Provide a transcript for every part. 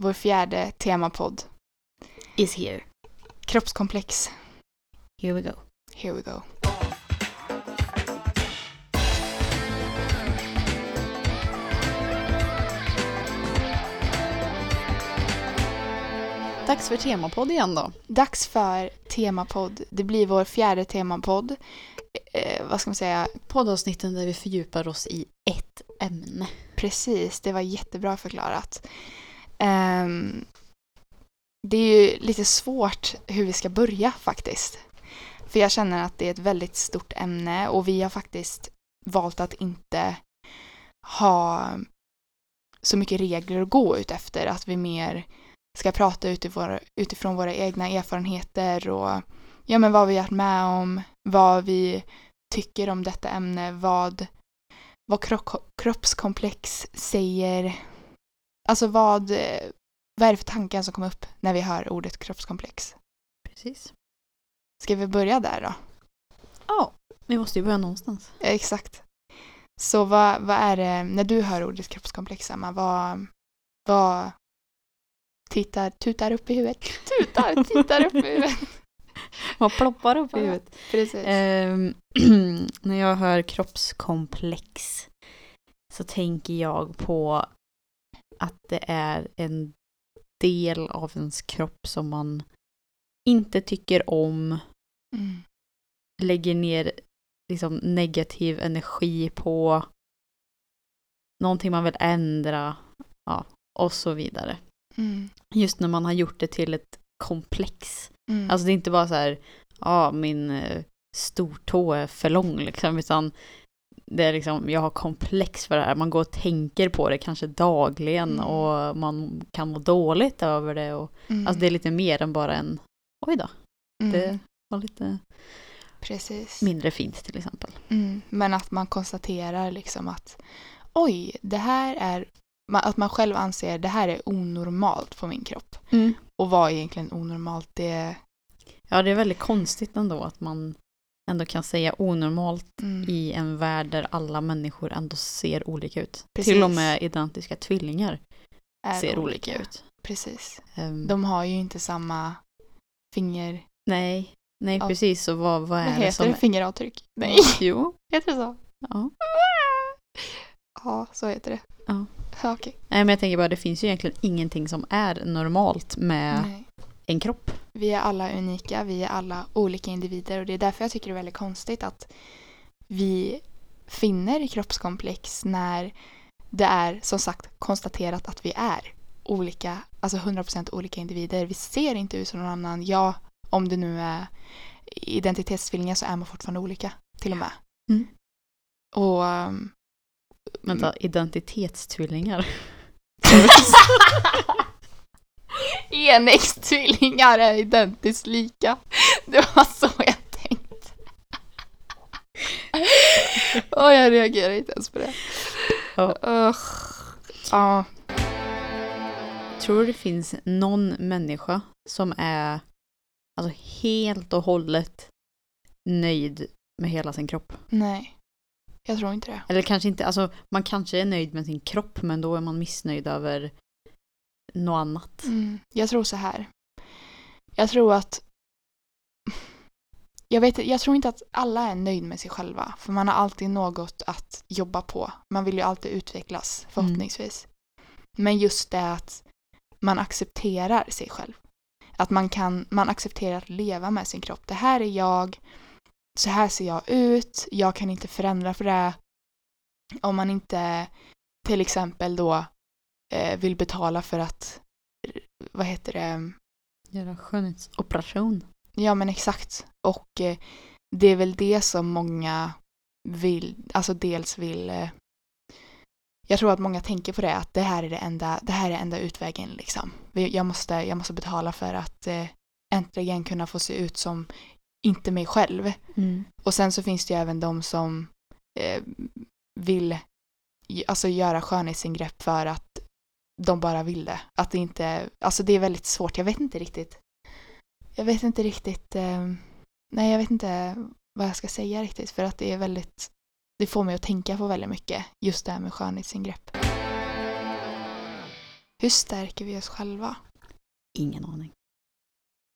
Vår fjärde temapodd. Is here. Kroppskomplex. Here we go. Here we go. Dags för temapodd igen då. Dags för temapodd. Det blir vår fjärde temapodd. Eh, vad ska man säga? Poddavsnitten där vi fördjupar oss i ett ämne. Precis, det var jättebra förklarat. Um, det är ju lite svårt hur vi ska börja faktiskt. För jag känner att det är ett väldigt stort ämne och vi har faktiskt valt att inte ha så mycket regler att gå ut efter. Att vi mer ska prata utifrån, våra egna erfarenheter och ja, men vad vi har varit med om, vad vi tycker om detta ämne, vad, vad kroppskomplex säger. Alltså vad, eh, vad är det för tankar som kommer upp när vi hör ordet kroppskomplex? Precis. Ska vi börja där då? Ja, vi måste ju börja någonstans. Ja, Exakt. Så vad, vad är det, när du hör ordet kroppskomplex, Emma, vad, vad tittar, tutar upp i huvudet? Tutar, tittar upp i huvudet. Vad ploppar upp i Ja. huvudet? Precis. Ehm, när jag hör kroppskomplex så tänker jag på att det är en del av ens kropp som man inte tycker om, Mm. lägger ner liksom negativ energi på, någonting man vill ändra, ja, och så vidare. Mm. Just när man har gjort det till ett komplex. Mm. Alltså det är inte bara så här, ja min eh, stortå är för lång liksom, utan det är liksom, jag har komplex för det här. Man går och tänker på det kanske dagligen Mm. och man kan må dåligt över det. Och, Mm. Alltså det är lite mer än bara en, oj då, Mm. det var lite Precis. mindre fint till exempel. Mm. Men att man konstaterar liksom att oj, det här är att man själv anser det här är onormalt på min kropp. Och vad är egentligen onormalt? Det Ja, det är väldigt konstigt ändå att man ändå kan säga onormalt mm. i en värld där alla människor ändå ser olika ut. Precis. Till och med identiska tvillingar är ser olika ut. Precis. Ehm, De har ju inte samma finger... Nej, nej Ja. precis. Så vad, vad Vad är det heter som... det? Fingeravtryck? Nej, Jo. heter det så? Ja. Ja, så heter det. Ja. Okej. Nej, men jag tänker bara det finns ju egentligen ingenting som är normalt med Nej. En kropp. Vi är alla unika, vi är alla olika individer och det är därför jag tycker det är väldigt konstigt att vi finner kroppskomplex när det är som sagt konstaterat att vi är olika, alltså 100% olika individer. Vi ser inte ut som någon annan. Ja, om det nu är identitetstvillingar så är man fortfarande olika till och med. Mm. Och um, Vänta, identitetstvillingar. enäggstvillingar är identiskt lika. Det var så jag tänkte. Och jag reagerar inte ens på det. Ja. Ugh. Ja. Tror du det finns någon människa som är alltså, helt och hållet nöjd med hela sin kropp? Nej. Jag tror inte det. Eller kanske inte, alltså man kanske är nöjd med sin kropp men då är man missnöjd över något annat. Mm. Jag tror så här. Jag tror att jag, vet, jag tror inte att alla är nöjd med sig själva. För man har alltid något att jobba på. Man vill ju alltid utvecklas, förhoppningsvis. Men just det att man accepterar sig själv. Att man kan, man accepterar att leva med sin kropp. Det här är jag. Så här ser jag ut. Jag kan inte förändra för det. Om man inte till exempel då vill betala för att, eh, vad heter det, Göra skönhetsoperation. Ja men exakt. Och eh, det är väl det som många vill, alltså dels vill eh, jag tror att många tänker på det, att det här är det enda, det här är enda utvägen liksom. Jag måste, jag måste betala för att eh, äntligen kunna få se ut som inte mig själv. Mm. Och sen så finns det ju även de som eh, vill alltså göra skönhetsingrepp för att de bara vill det. Att det inte, alltså det är väldigt svårt, jag vet inte riktigt. Jag vet inte riktigt, eh, nej jag vet inte vad jag ska säga riktigt för att det är väldigt, det får mig att tänka på väldigt mycket just det här med skönhetsingrepp. Hur stärker vi oss själva? Ingen aning.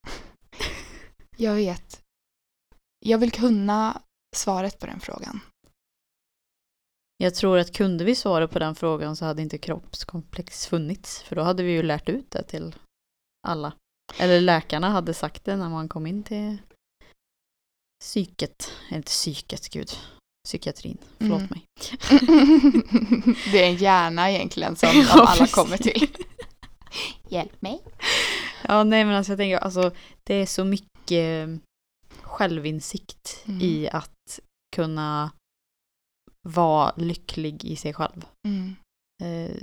Jag vet. Jag vill kunna svaret på den frågan. Jag tror att kunde vi svara på den frågan så hade inte kroppskomplex funnits. För då hade vi ju lärt ut det till alla. Eller läkarna hade sagt det när man kom in till psyket. Eller inte psyket, gud. Psykiatrin, förlåt Mm. mig. det är en hjärna egentligen som Ja, alla precis. kommer till. Hjälp mig. Ja, nej men alltså jag tänker, alltså det är så mycket självinsikt Mm. i att kunna vara lycklig i sig själv. Mm. Eh,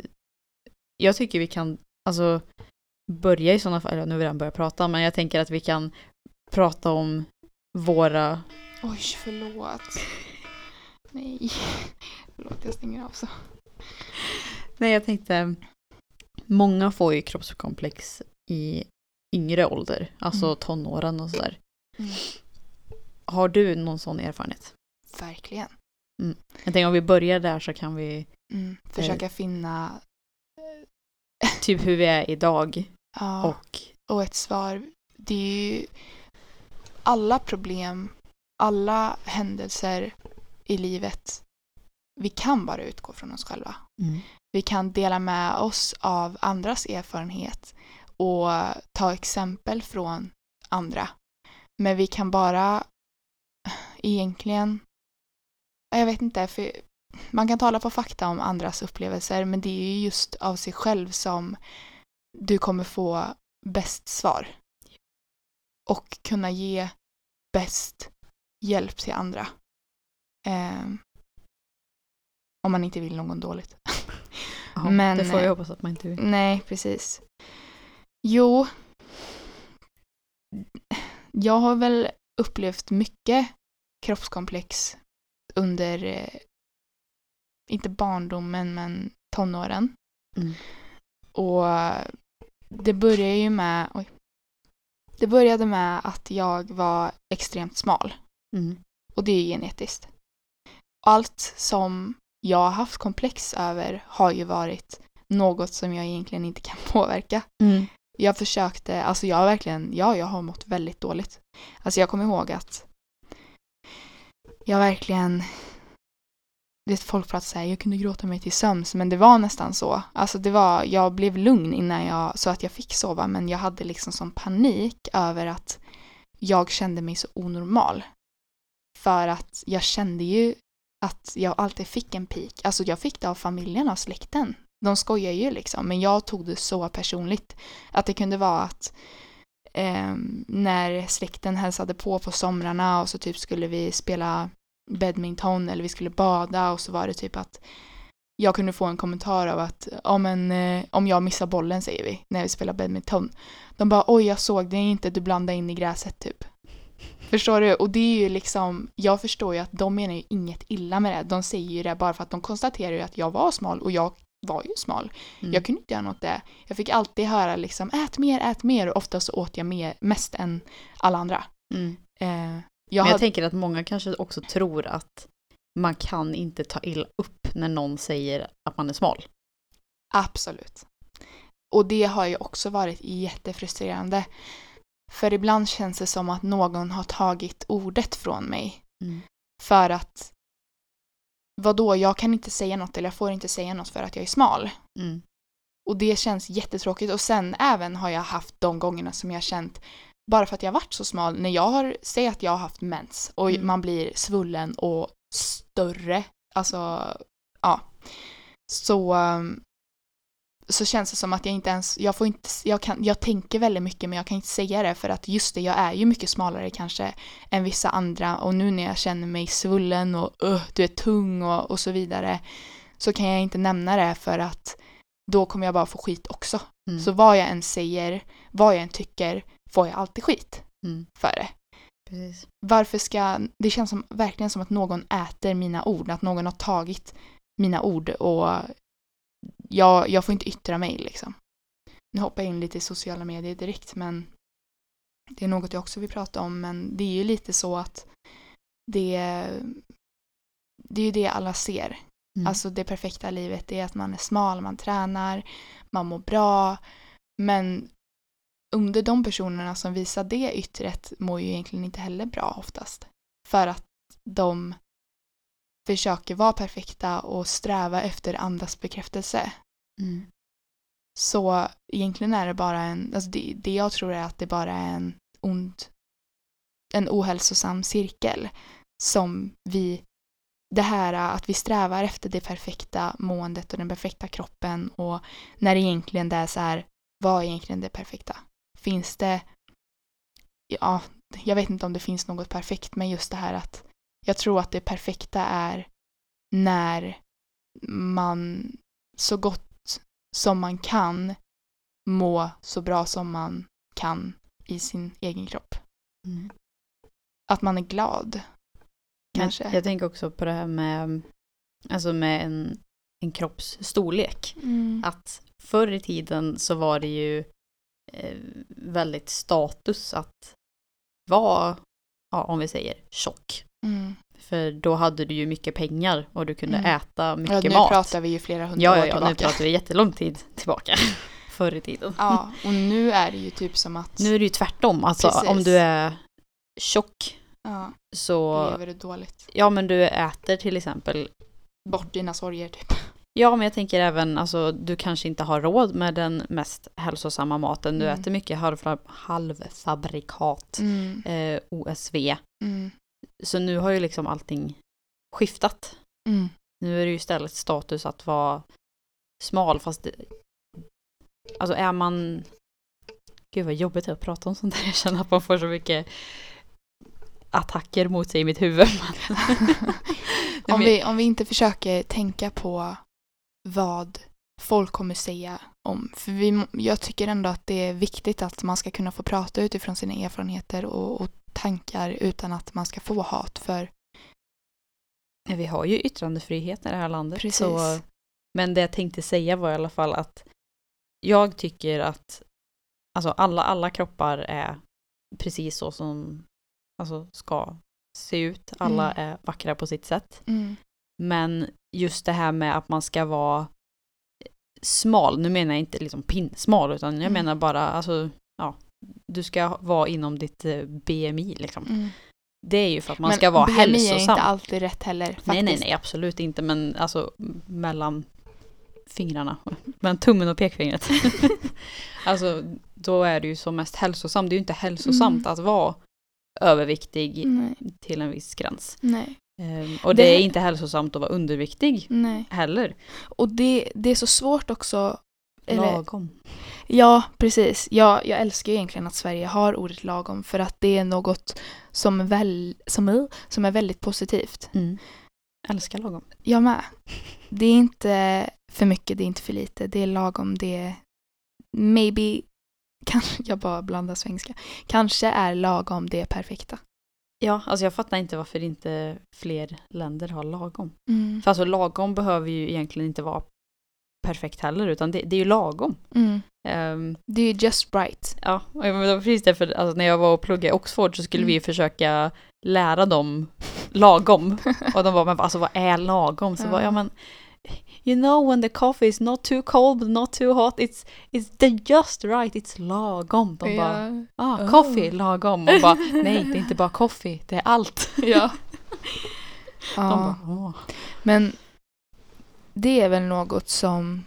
jag tycker vi kan, alltså börja i sådana fall, eller nu har vi redan börjat prata, men jag tänker att vi kan prata om våra, Oj, förlåt. Nej. Förlåt, jag stänger av så. nej jag tänkte, många får ju kroppskomplex i yngre ålder, alltså Mm. tonåren och sådär. Mm. Har du någon sån erfarenhet? Verkligen. Jag tänker om vi börjar där så kan vi, Mm. Försöka finna typ hur vi är idag ja, och och ett svar. Det är ju alla problem, alla händelser i livet. Vi kan bara utgå från oss själva. Vi kan dela med oss av andras erfarenhet och ta exempel från andra. Men vi kan bara egentligen, jag vet inte, för man kan tala på fakta om andras upplevelser men det är ju just av sig själv som du kommer få bäst svar. Och kunna ge bäst hjälp till andra. Ehm, om man inte vill någon dåligt. Ja, Men, det får jag eh, hoppas att man inte vill. Nej, precis. Jo. Jag har väl upplevt mycket kroppskomplex under, eh, inte barndomen, men tonåren. Mm. Och det började ju med, oj. Det började med att jag var extremt smal. Mm. Och det är genetiskt. Allt som jag har haft komplex över har ju varit något som jag egentligen inte kan påverka. Mm. Jag försökte, alltså jag har verkligen, ja jag har mått väldigt dåligt. Alltså jag kommer ihåg att jag verkligen, det folk pratar så här, jag kunde gråta mig till sömns men det var nästan så. Alltså det var, jag blev lugn innan jag, så att jag fick sova men jag hade liksom sån panik över att jag kände mig så onormal. För att jag kände ju att jag alltid fick en pik. Alltså jag fick det av familjen, av släkten. De skojar ju liksom, men jag tog det så personligt. Att det kunde vara att eh, när släkten hälsade på på somrarna och så typ skulle vi spela badminton eller vi skulle bada och så var det typ att jag kunde få en kommentar av att ja, men, eh, om jag missar bollen säger vi när vi spelar badminton. De bara oj jag såg det inte, du blandade in i gräset typ. Förstår du? Och det är ju liksom, jag förstår ju att de menar ju inget illa med det. De säger ju det bara för att de konstaterar ju att jag var smal och jag var ju smal. Mm. Jag kunde inte göra något där. Jag fick alltid höra liksom ät mer, ät mer och ofta så åt jag mer, mest än alla andra. Mm. Eh, jag Men jag hade, tänker att många kanske också tror att man kan inte ta illa upp när någon säger att man är smal. Absolut. Och det har ju också varit jättefrustrerande. För ibland känns det som att någon har tagit ordet från mig. Mm. För att vadå, jag kan inte säga något eller jag får inte säga något för att jag är smal. Mm. Och det känns jättetråkigt. Och sen även har jag haft de gångerna som jag känt bara för att jag varit så smal. När jag har, säg att jag har haft mens och Mm. man blir svullen och större. Alltså, ja. Så, um, så känns det som att jag inte ens, jag får inte, jag kan, jag tänker väldigt mycket men jag kan inte säga det för att just det, jag är ju mycket smalare kanske än vissa andra och nu när jag känner mig svullen och uh, du är tung och, och så vidare så kan jag inte nämna det för att då kommer jag bara få skit också. Mm. Så vad jag än säger, vad jag än tycker, får jag alltid skit Mm. för det. Precis. Varför ska, det känns som, verkligen som att någon äter mina ord, att någon har tagit mina ord och jag, jag får inte yttra mig liksom. Nu hoppar jag in lite i sociala medier direkt men det är något jag också vill prata om men det är ju lite så att det, det är ju det alla ser. Mm. Alltså det perfekta livet är att man är smal, man tränar, man mår bra. Men under de personerna som visar det yttret mår ju egentligen inte heller bra oftast. För att de försöker vara perfekta och sträva efter andras bekräftelse. Mm. Så egentligen är det bara en, alltså det, det jag tror är att det bara är en ond, en ohälsosam cirkel som vi, det här att vi strävar efter det perfekta måendet och den perfekta kroppen och när egentligen det är så här, vad är egentligen det perfekta? Finns det, ja, jag vet inte om det finns något perfekt, men just det här att jag tror att det perfekta är när man så gott som man kan må så bra som man kan i sin egen kropp. Mm. Att man är glad. Kanske. Men jag tänker också på det här med, alltså med en, en kropps storlek. Mm. Att förr i tiden så var det ju väldigt status att vara, ja, om vi säger tjock. Mm. För då hade du ju mycket pengar och du kunde Mm. äta Ja, mycket nu mat. pratar vi ju flera hundra ja, år ja, ja, tillbaka. nu pratar vi jättelång tid tillbaka. Förr i tiden. Ja, och nu är det ju typ som att Nu är det ju tvärtom. Alltså Precis. om du är tjock ja, så, lever du dåligt. ja men du äter till exempel Bort dina sorger typ. Ja, men jag tänker även, alltså du kanske inte har råd med den mest hälsosamma maten. Du Mm. äter mycket halvfa- halvfabrikat, Mm. eh, OSV. Mm. Så nu har ju liksom allting skiftat. Mm. Nu är det ju istället status att vara smal, fast det, alltså är man... Gud vad jobbigt det är att prata om sånt där. Jag känner att man får så mycket attacker mot sig i mitt huvud. Om, vi, om vi inte försöker tänka på vad folk kommer säga om. För vi, jag tycker ändå att det är viktigt att man ska kunna få prata utifrån sina erfarenheter och, och tankar utan att man ska få hat för. Vi har ju yttrandefrihet i det här landet. Precis. Så, men det jag tänkte säga var i alla fall att jag tycker att alltså alla, alla kroppar är precis så som alltså, ska se ut. Alla är vackra på sitt sätt. Mm. Men just det här med att man ska vara smal, nu menar jag inte liksom pinsmal utan jag Mm. menar bara alltså, ja, du ska vara inom ditt eh, BMI liksom. Mm. Det är ju för att man Men ska vara BMI hälsosam. är inte alltid rätt heller. Faktiskt. Nej, nej, nej, absolut inte. Men alltså mellan fingrarna. Mellan tummen och pekfingret. alltså, då är det ju som mest hälsosamt. Det är ju inte hälsosamt Mm. att vara överviktig Nej, till en viss gräns. nej, och det, Det- är inte hälsosamt att vara underviktig nej. heller. Och det, det är så svårt också. Eller, Lagom. ja, precis. Jag, jag älskar ju egentligen att Sverige har ordet lagom för att det är något som, är väl, som, är, som är väldigt positivt. Mm. Älskar lagom. Jag med. Det är inte för mycket, det är inte för lite. Det är lagom, det är maybe, kanske jag bara blandar svenska. Kanske är lagom det perfekta. Ja, alltså jag fattar inte varför inte fler länder har lagom. Mm. För alltså lagom behöver ju egentligen inte vara perfekt heller, utan det, det är ju lagom. Mm. Ehm, Det är ju just right. Ja, och det var precis därför alltså, när jag var och pluggade i Oxford så skulle Mm. vi försöka lära dem lagom. Och de var men alltså vad är lagom? Så Ja. var jag men You know when the coffee is not too cold but not too hot it's, it's the just right, it's lagom. De bara ja. ah, Oh. coffee, lagom. Och bara nej det är inte bara coffee, det är allt. ja. De ja. bara, åh. Men det är väl något som...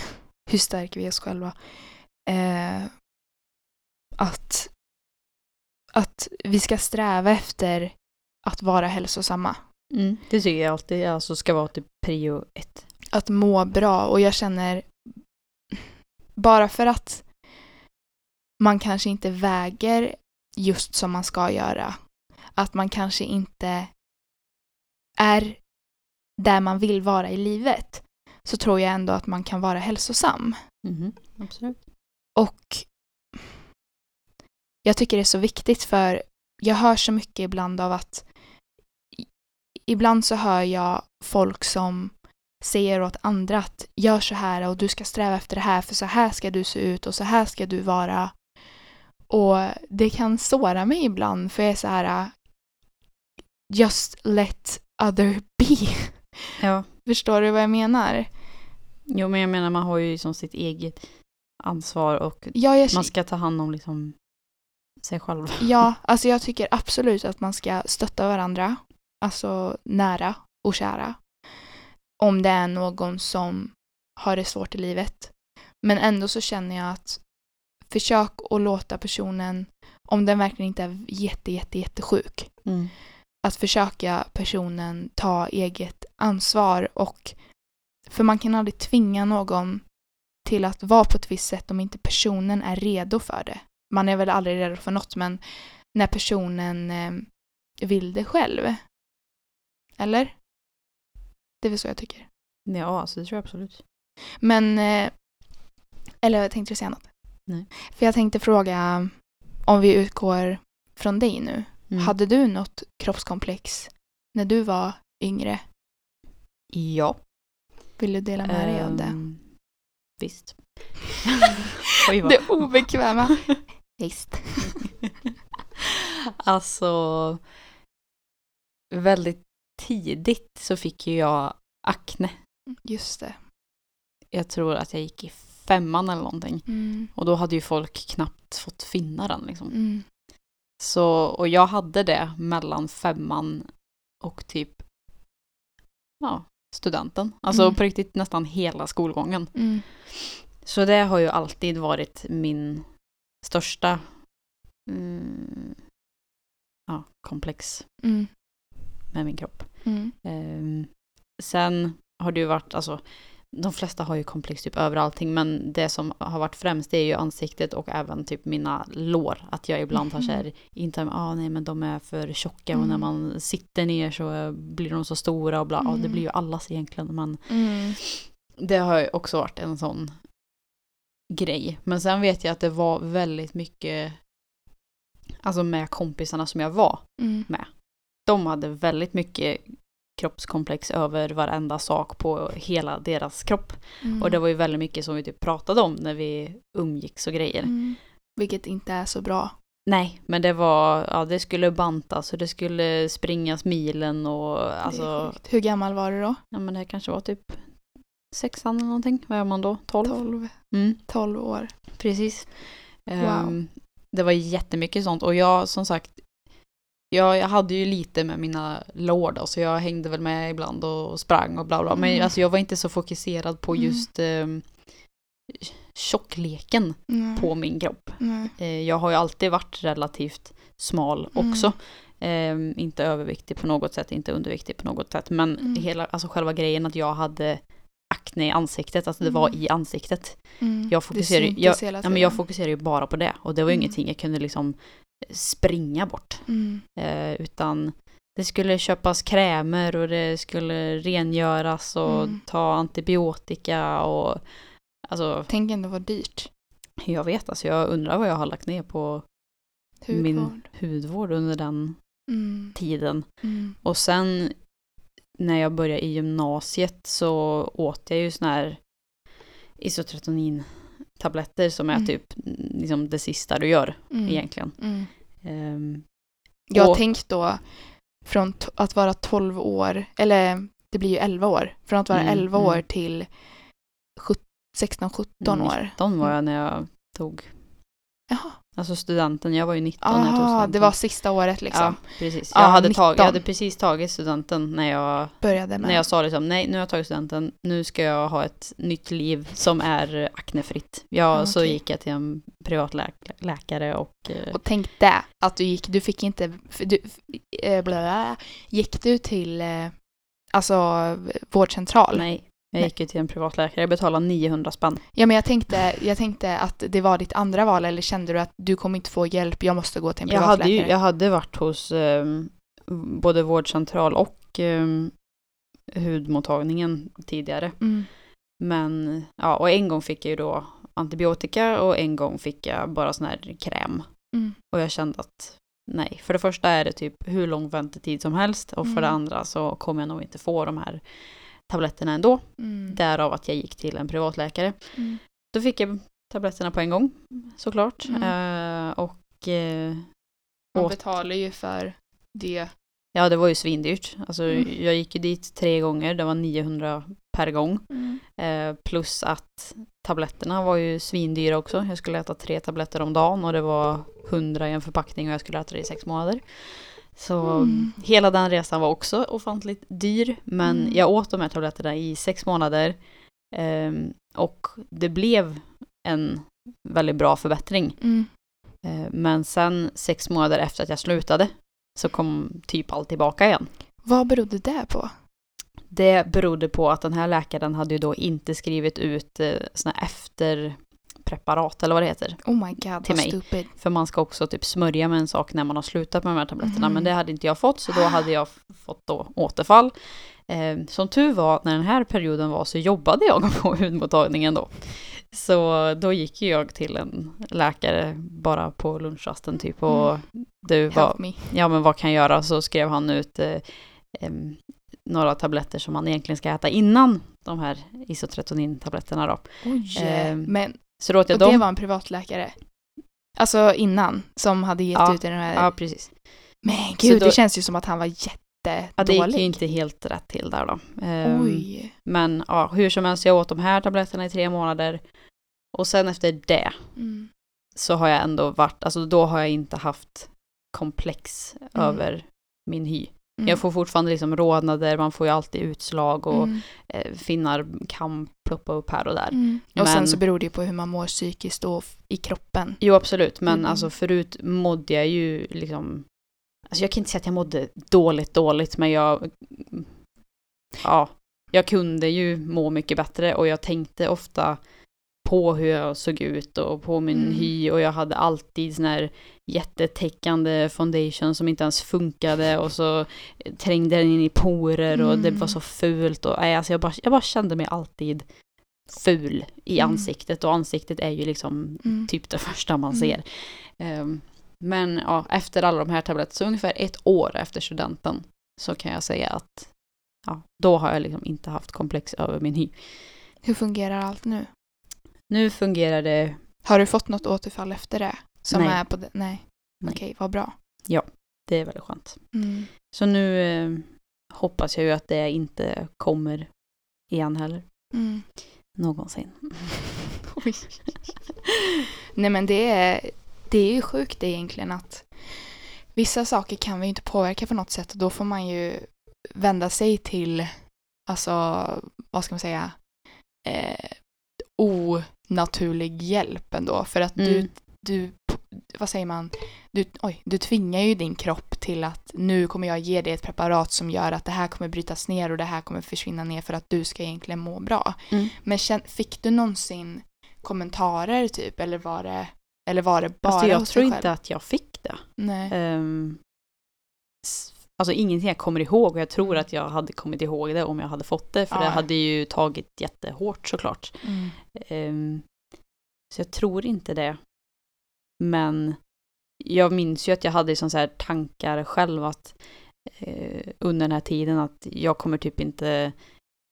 Hur stärker vi oss själva? Eh, att, att vi ska sträva efter att vara hälsosamma. Mm, det tycker jag alltid alltså, ska vara typ prio ett. Att må bra. Och jag känner bara för att man kanske inte väger just som man ska göra. Att man kanske inte är där man vill vara i livet. Så tror jag ändå att man kan vara hälsosam. Mhm, Absolut. Och jag tycker det är så viktigt för jag hör så mycket ibland av att ibland så hör jag folk som säger åt andra att gör så här och du ska sträva efter det här för så här ska du se ut och så här ska du vara. Och det kan såra mig ibland för jag är så här just let other be. Ja. Förstår du vad jag menar? Jo, men jag menar man har ju som sitt eget ansvar och Ja, jag, man ska ta hand om liksom sig själv. ja, alltså jag tycker absolut att man ska stötta varandra. Alltså nära och kära. Om det är någon som har det svårt i livet. Men ändå så känner jag att försök att låta personen, om den verkligen inte är jätte, jätte, jättesjuk, Mm. att försöka personen ta eget ansvar och för man kan aldrig tvinga någon till att vara på ett visst sätt om inte personen är redo för det. Man är väl aldrig redo för något men när personen eh, vill det själv. Eller? Det är väl så jag tycker. Ja, alltså det tror jag absolut. Men, eh, eller jag tänkte du säga något? Nej. För jag tänkte fråga om vi utgår från dig nu. Mm. Hade du något kroppskomplex när du var yngre? Ja. Vill du dela med dig av det? Ehm, Visst. Oj, vad. Det obekväma. Visst. alltså, väldigt tidigt så fick ju jag akne. Just det. Jag tror att jag gick i femman eller någonting. Mm. Och då hade ju folk knappt fått finna den liksom. Mm. Så, och jag hade det mellan femman och typ ja, studenten. Alltså Mm. på riktigt nästan hela skolgången. Mm. Så det har ju alltid varit min största mm, ja, komplex Mm. Med min kropp. Mm. Ehm, sen har det ju varit, alltså de flesta har ju komplex typ över allting men det som har varit främst det är ju ansiktet och även typ mina lår. Att jag ibland har Mhm. såhär, inte ah, nej men de är för tjocka och när Mm. man sitter ner så eh, blir de så stora och bla, ja det Mm. blir ju allas egentligen men Mm. det har ju också varit en sån grej. Men sen vet jag att det var väldigt mycket, alltså med kompisarna som jag var, Mm. De hade väldigt mycket kroppskomplex över varenda sak på hela deras kropp. Mm. Och det var ju väldigt mycket som vi typ pratade om när vi umgicks och grejer. Mm. Vilket inte är så bra. Nej, men det var, ja det skulle bantas och det skulle springas milen och alltså. Hur gammal var du då? ja men det kanske var typ sexan eller någonting. Vad är man då? Tolv? 12, Mm. 12 år. Precis. Wow. Ehm, det var jättemycket sånt och jag som sagt jag, jag hade ju lite med mina lår då, så jag hängde väl med ibland och sprang och bla bla. Men Mm. alltså, jag var inte så fokuserad på Mm. just um, tjockleken Nej. på min kropp. Eh, jag har ju alltid varit relativt smal Mm. också. Ehm, inte överviktig på något sätt, inte underviktig på något sätt. Men Mm. hela, alltså själva grejen att jag hade akne i ansiktet, alltså det var Mm. i ansiktet. Mm. Jag syntes jag, ja, men jag tiden. fokuserar ju bara på det. Och det var ju Mm. ingenting jag kunde liksom springa bort. Mm. Eh, utan det skulle köpas krämer och det skulle rengöras och Mm. ta antibiotika och alltså Tänk ändå vad dyrt. jag vet alltså jag undrar vad jag har lagt ner på Hudvård. min hudvård under den Mm. tiden. Mm. Och sen när jag började i gymnasiet så åt jag ju sån här isotratonin-tabletter som är Mm. typ mm, liksom det sista du gör Mm. egentligen. Mm. Ehm, Jag Och- tänkt då från att vara 12 år, eller det blir ju 11 år, från att vara Mm, 11 mm. år till 16-17 år. 19 var jag när jag tog, Jaha, alltså studenten, jag var ju 19 när jag tog Aha, studenten. det var sista året liksom. Ja, precis. Ja, Jag, hade tag, 19. jag hade precis tagit studenten när jag, Började med. när jag sa liksom, nej nu har jag tagit studenten, nu ska jag ha ett nytt liv som är aknefritt. Ja, Ja, så okej. gick jag till en privatläkare och, eh, Och tänk det, att du gick, du fick inte, du, bla, gick du till eh, alltså vårdcentral? nej, jag gick ju till en privatläkare, jag betalade 900 spänn. Ja men jag tänkte, jag tänkte att det var ditt andra val eller kände du att du kommer inte få hjälp, jag måste gå till en Jag hade, privatläkare? ju, jag hade varit hos eh, både vårdcentral och eh, hudmottagningen tidigare. Mm. Men ja, och en gång fick jag ju då antibiotika och en gång fick jag bara sån här kräm. Mm. Och jag kände att nej, för det första är det typ hur lång väntetid som helst och för det Mm. andra så kommer jag nog inte få de här tabletterna ändå. Mm. Därav att jag gick till en privatläkare. Mm. Då fick jag tabletterna på en gång såklart. Mm. Eh, och eh, Man åt- betalar ju för det Ja, det var ju svindyrt. Alltså, Mm. jag gick ju dit tre gånger, det var 900 per gång. Mm. Eh, plus att tabletterna var ju svindyra också. Jag skulle äta tre tabletter om dagen och det var 100 i en förpackning och jag skulle äta det i sex månader. Så Mm. hela den resan var också ofantligt dyr. Men Mm. jag åt de här tabletterna i sex månader. ehm, och det blev en väldigt bra förbättring. Mm. Eh, men sen sex månader efter att jag slutade så kom typ allt tillbaka igen. Vad berodde det på? Det berodde på att den här läkaren hade ju då inte skrivit ut eh, såna efterpreparat eller vad det heter. Oh my god, Till mig. stupid. För man ska också typ smörja med en sak när man har slutat med de här tabletterna. Mhm. Men det hade inte jag fått så då hade jag fått då återfall. Eh, som tur var när den här perioden var så jobbade jag på hudmottagningen då. Så då gick jag till en läkare bara på lunchrasten typ och Mm. du, vad, ja men vad kan jag göra? Så skrev han ut eh, em, några tabletter som man egentligen ska äta innan de här isotretonin-tabletterna då. Oj. Ehm, Men Så då åt jag och det dem. var en privatläkare? Alltså innan, som hade gett Ja, ut den här... Ja, precis. Men gud, då- det känns ju som att han var jättedålig. Ja, det gick ju inte helt rätt till där då. Ehm, Oj. Men ja, hur som helst, jag åt de här tabletterna i tre månader. Och sen efter det Mm. så har jag ändå varit, alltså då har jag inte haft komplex Mm. över min hy. Mm. Jag får fortfarande liksom rodnader, man får ju alltid utslag och Mm. eh, finnar kan ploppa upp här och där. Mm. Och Men- sen så beror det ju på hur man mår psykiskt och i kroppen. Jo absolut, men Mm. alltså förut mådde jag ju liksom Alltså jag kan inte säga att jag mådde dåligt dåligt men jag Ja, jag kunde ju må mycket bättre och jag tänkte ofta på hur jag såg ut och på min Mm. hy och jag hade alltid sån här jättetäckande foundation som inte ens funkade och så trängde den in i porer och det Mm. var så fult och nej, alltså jag, bara, jag bara kände mig alltid ful i Mm. ansiktet och ansiktet är ju liksom Mm. typ det första man Mm. ser. Ehm, men ja, efter alla de här tabletterna, så ungefär ett år efter studenten, så kan jag säga att ja, då har jag liksom inte haft komplex över min hy. Hur fungerar allt nu? Nu fungerar det, Har du fått något återfall efter det? Som Nej. är på det? Nej. Nej. Okej, vad bra. det är väldigt skönt. Mm. Så nu eh, hoppas jag ju att det inte kommer igen heller. Mm. Någonsin. Nej men det är, det är ju sjukt egentligen att vissa saker kan vi inte påverka på något sätt och då får man ju vända sig till, alltså vad ska man säga, eh, onaturlig hjälp ändå för att du, Mm. du, vad säger man, du, oj, du tvingar ju din kropp till att nu kommer jag ge dig ett preparat som gör att det här kommer brytas ner och det här kommer försvinna ner för att du ska egentligen må bra. Mm. Men fick du någonsin kommentarer typ eller var det, eller var det bara Alltså jag tror dig inte själv? att jag fick det. Nej. S- alltså ingenting jag kommer ihåg och jag tror Mm. att jag hade kommit ihåg det om jag hade fått det. För Ja. det hade ju tagit jättehårt såklart. Mm. Ehm, så jag tror inte det. Men jag minns ju att jag hade sån så här tankar själv att eh, under den här tiden att jag kommer typ inte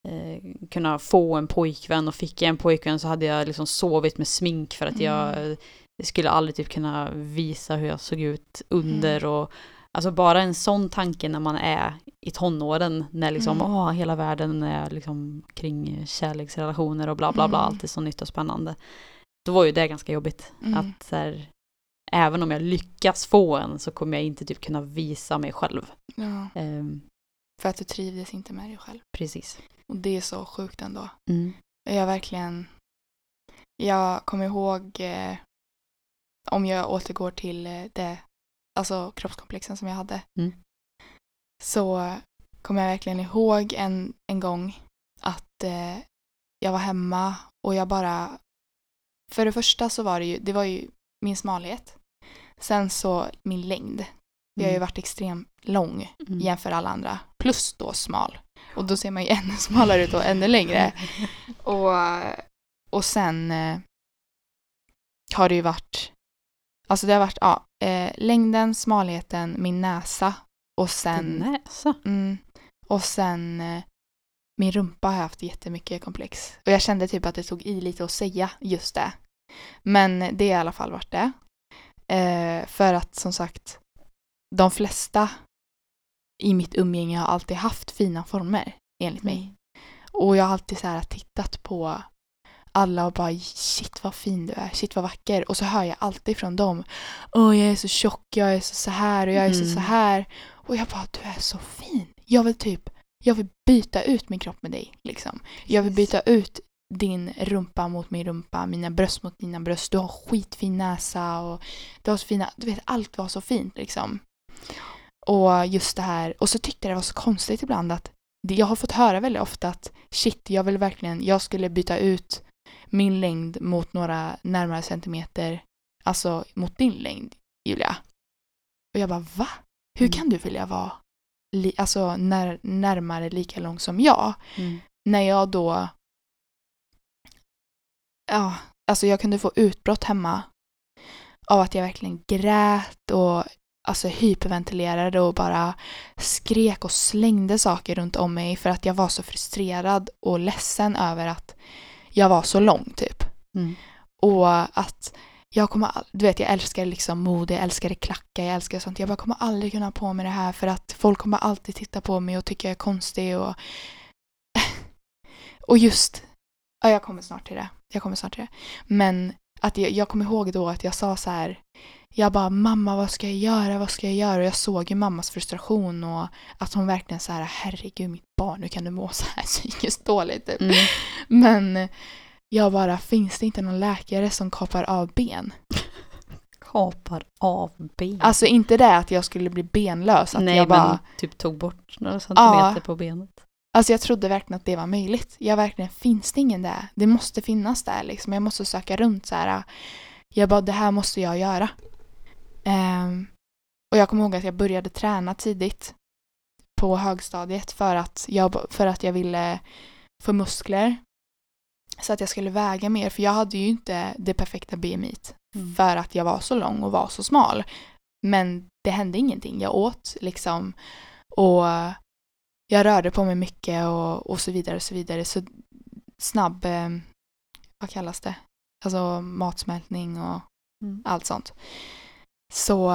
eh, kunna få en pojkvän och fick jag en pojkvän så hade jag liksom sovit med smink för att jag Mm. eh, skulle aldrig typ kunna visa hur jag såg ut under Mm. och alltså bara en sån tanke när man är i tonåren när liksom Mm. åh, hela världen är liksom kring kärleksrelationer och bla bla bla, Mm. allt är så nytt och spännande. Då var ju det ganska jobbigt. Mm. Att så här, även om jag lyckas få en så kommer jag inte typ kunna visa mig själv. Ja, Ehm, för att du trivdes inte med dig själv. precis. Och det är så sjukt ändå. Mm. Jag verkligen, jag kommer ihåg eh, om jag återgår till eh, det, alltså kroppskomplexen som jag hade. Mm. Så kommer jag verkligen ihåg en, en gång att eh, jag var hemma och jag bara, för det första så var det ju, det var ju min smalhet. Sen så min längd. Jag har ju Mm. varit extremt lång Mm. jämför alla andra. Plus då smal. Och då ser man ju ännu smalare ut och ännu längre. Och, och sen eh, har det ju varit, alltså det har varit ja, eh, längden, smalheten, min näsa och sen, Din näsa. mm, och sen eh, min rumpa har jag haft jättemycket komplex. Och jag kände typ att det tog i lite att säga just det. Men det har i alla fall varit det. Eh, för att som sagt, de flesta i mitt umgänge har alltid haft fina former enligt mig. Mm. Och jag har alltid så här tittat på alla och bara shit vad fin du är, shit vad vacker. Och så hör jag alltid från dem, åh jag är så tjock, jag är så så här och jag är så Mm. så här. Och jag bara, du är så fin. Jag vill typ, jag vill byta ut min kropp med dig. Liksom. Jag vill byta ut din rumpa mot min rumpa, mina bröst mot dina bröst. Du har skitfin näsa och du har så fina, du vet allt var så fint liksom. Och just det här, och så tyckte jag det var så konstigt ibland att jag har fått höra väldigt ofta att shit, jag vill verkligen, jag skulle byta ut min längd mot några närmare centimeter, alltså mot din längd, Julia. Och jag bara, va? Hur Mm. kan du vilja vara li, alltså när, närmare lika lång som jag? Mm. När jag då, ja, alltså jag kunde få utbrott hemma av att jag verkligen grät och alltså hyperventilerade och bara skrek och slängde saker runt om mig för att jag var så frustrerad och ledsen över att jag var så lång typ. Mm. Och att jag kommer, du vet jag älskar liksom mode, jag älskar klacka, jag älskar sånt. Jag bara kommer aldrig kunna ha på mig det här för att folk kommer alltid titta på mig och tycka jag är konstig och och just, ja jag kommer snart till det, jag kommer snart till det. Men att jag, jag kommer ihåg då att jag sa så här, jag bara mamma vad ska jag göra, vad ska jag göra? Och jag såg ju mammas frustration och att hon verkligen så här, herregud mitt barn, hur kan du må så här psykiskt dåligt? Typ. Mm. Men jag bara, finns det inte någon läkare som kapar av ben? Kapar av ben. Alltså inte det att jag skulle bli benlös, att Nej, jag bara, men typ tog bort några centimeter på benet. alltså jag trodde verkligen att det var möjligt. Jag verkligen, finns det ingen där? Det måste finnas där liksom, jag måste söka runt så här. Jag bara, det här måste jag göra. Ehm, och jag kommer ihåg att jag började träna tidigt på högstadiet för att jag, för att jag ville få muskler. Så att jag skulle väga mer, för jag hade ju inte det perfekta BMIt Mm. för att jag var så lång och var så smal. Men det hände ingenting. Jag åt liksom och jag rörde på mig mycket och, och så vidare och så vidare. Så snabb, eh, vad kallas det? Alltså matsmältning och Mm. allt sånt. Så,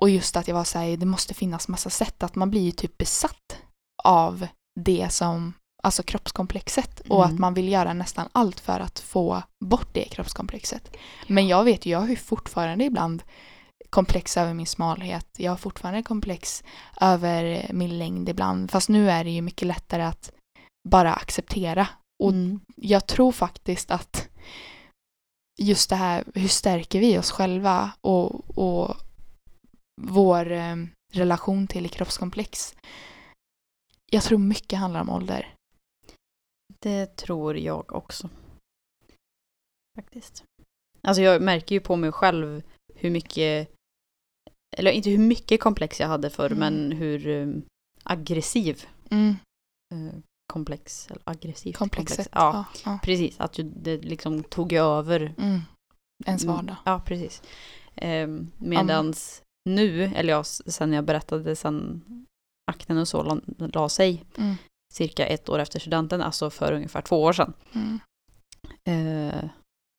och just att jag var såhär, det måste finnas massa sätt att man blir ju typ besatt av det som, alltså kroppskomplexet och Mm. att man vill göra nästan allt för att få bort det kroppskomplexet. Men jag vet ju, jag har ju fortfarande ibland komplex över min smalhet. Jag har fortfarande komplex över min längd ibland. Fast nu är det ju mycket lättare att bara acceptera. Och Mm. jag tror faktiskt att just det här, hur stärker vi oss själva och, och vår eh, relation till kroppskomplex. Jag tror mycket handlar om ålder. Det tror jag också. Faktiskt. Alltså jag märker ju på mig själv hur mycket, eller inte hur mycket komplex jag hade förr, Mm. men hur um, aggressiv Mm, eh, komplex, eller aggressivt komplexet. komplex. Ja, ja. precis. Att det liksom tog över. Mm. Ens Mm, vardag. Ja, precis. Um, medans nu, eller ja, s- sen jag berättade sen akten och så la, la sig, Mm. cirka ett år efter studenten, alltså för ungefär två år sedan. Mm. Eh,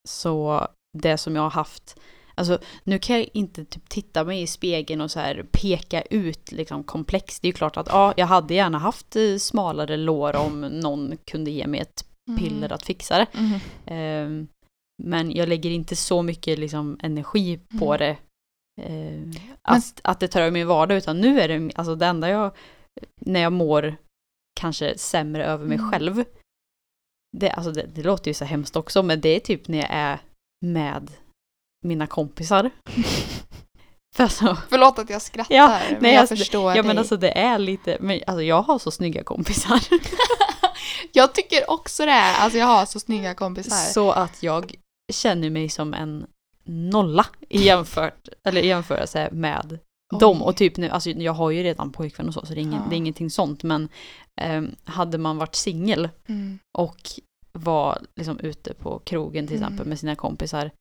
så det som jag har haft, alltså nu kan jag inte typ titta mig i spegeln och så här peka ut liksom komplex. Det är ju klart att ja, jag hade gärna haft eh, smalare lår om någon kunde ge mig ett piller att fixa det. Mm. Eh, men jag lägger inte så mycket liksom energi på Mm. det. Eh, att, att det tar över min vardag utan nu är det alltså det enda jag, när jag mår kanske sämre över mig Mm. själv. Det, alltså det, det låter ju så hemskt också men det är typ när jag är med mina kompisar. För alltså, Förlåt att jag skrattar, Ja, men nej, jag alltså, förstår ja dig. men alltså det är lite, men alltså jag har så snygga kompisar. jag tycker också det. Alltså jag har så snygga kompisar. Så att jag känner mig som en nolla i, jämfört, eller i jämförelse med Oj. dem. Och typ nu, alltså jag har ju redan pojkvän och så, så det är, ingen, Ja. det är ingenting sånt. Men ehm, hade man varit singel Mm. och var liksom ute på krogen till Mm. exempel med sina kompisar.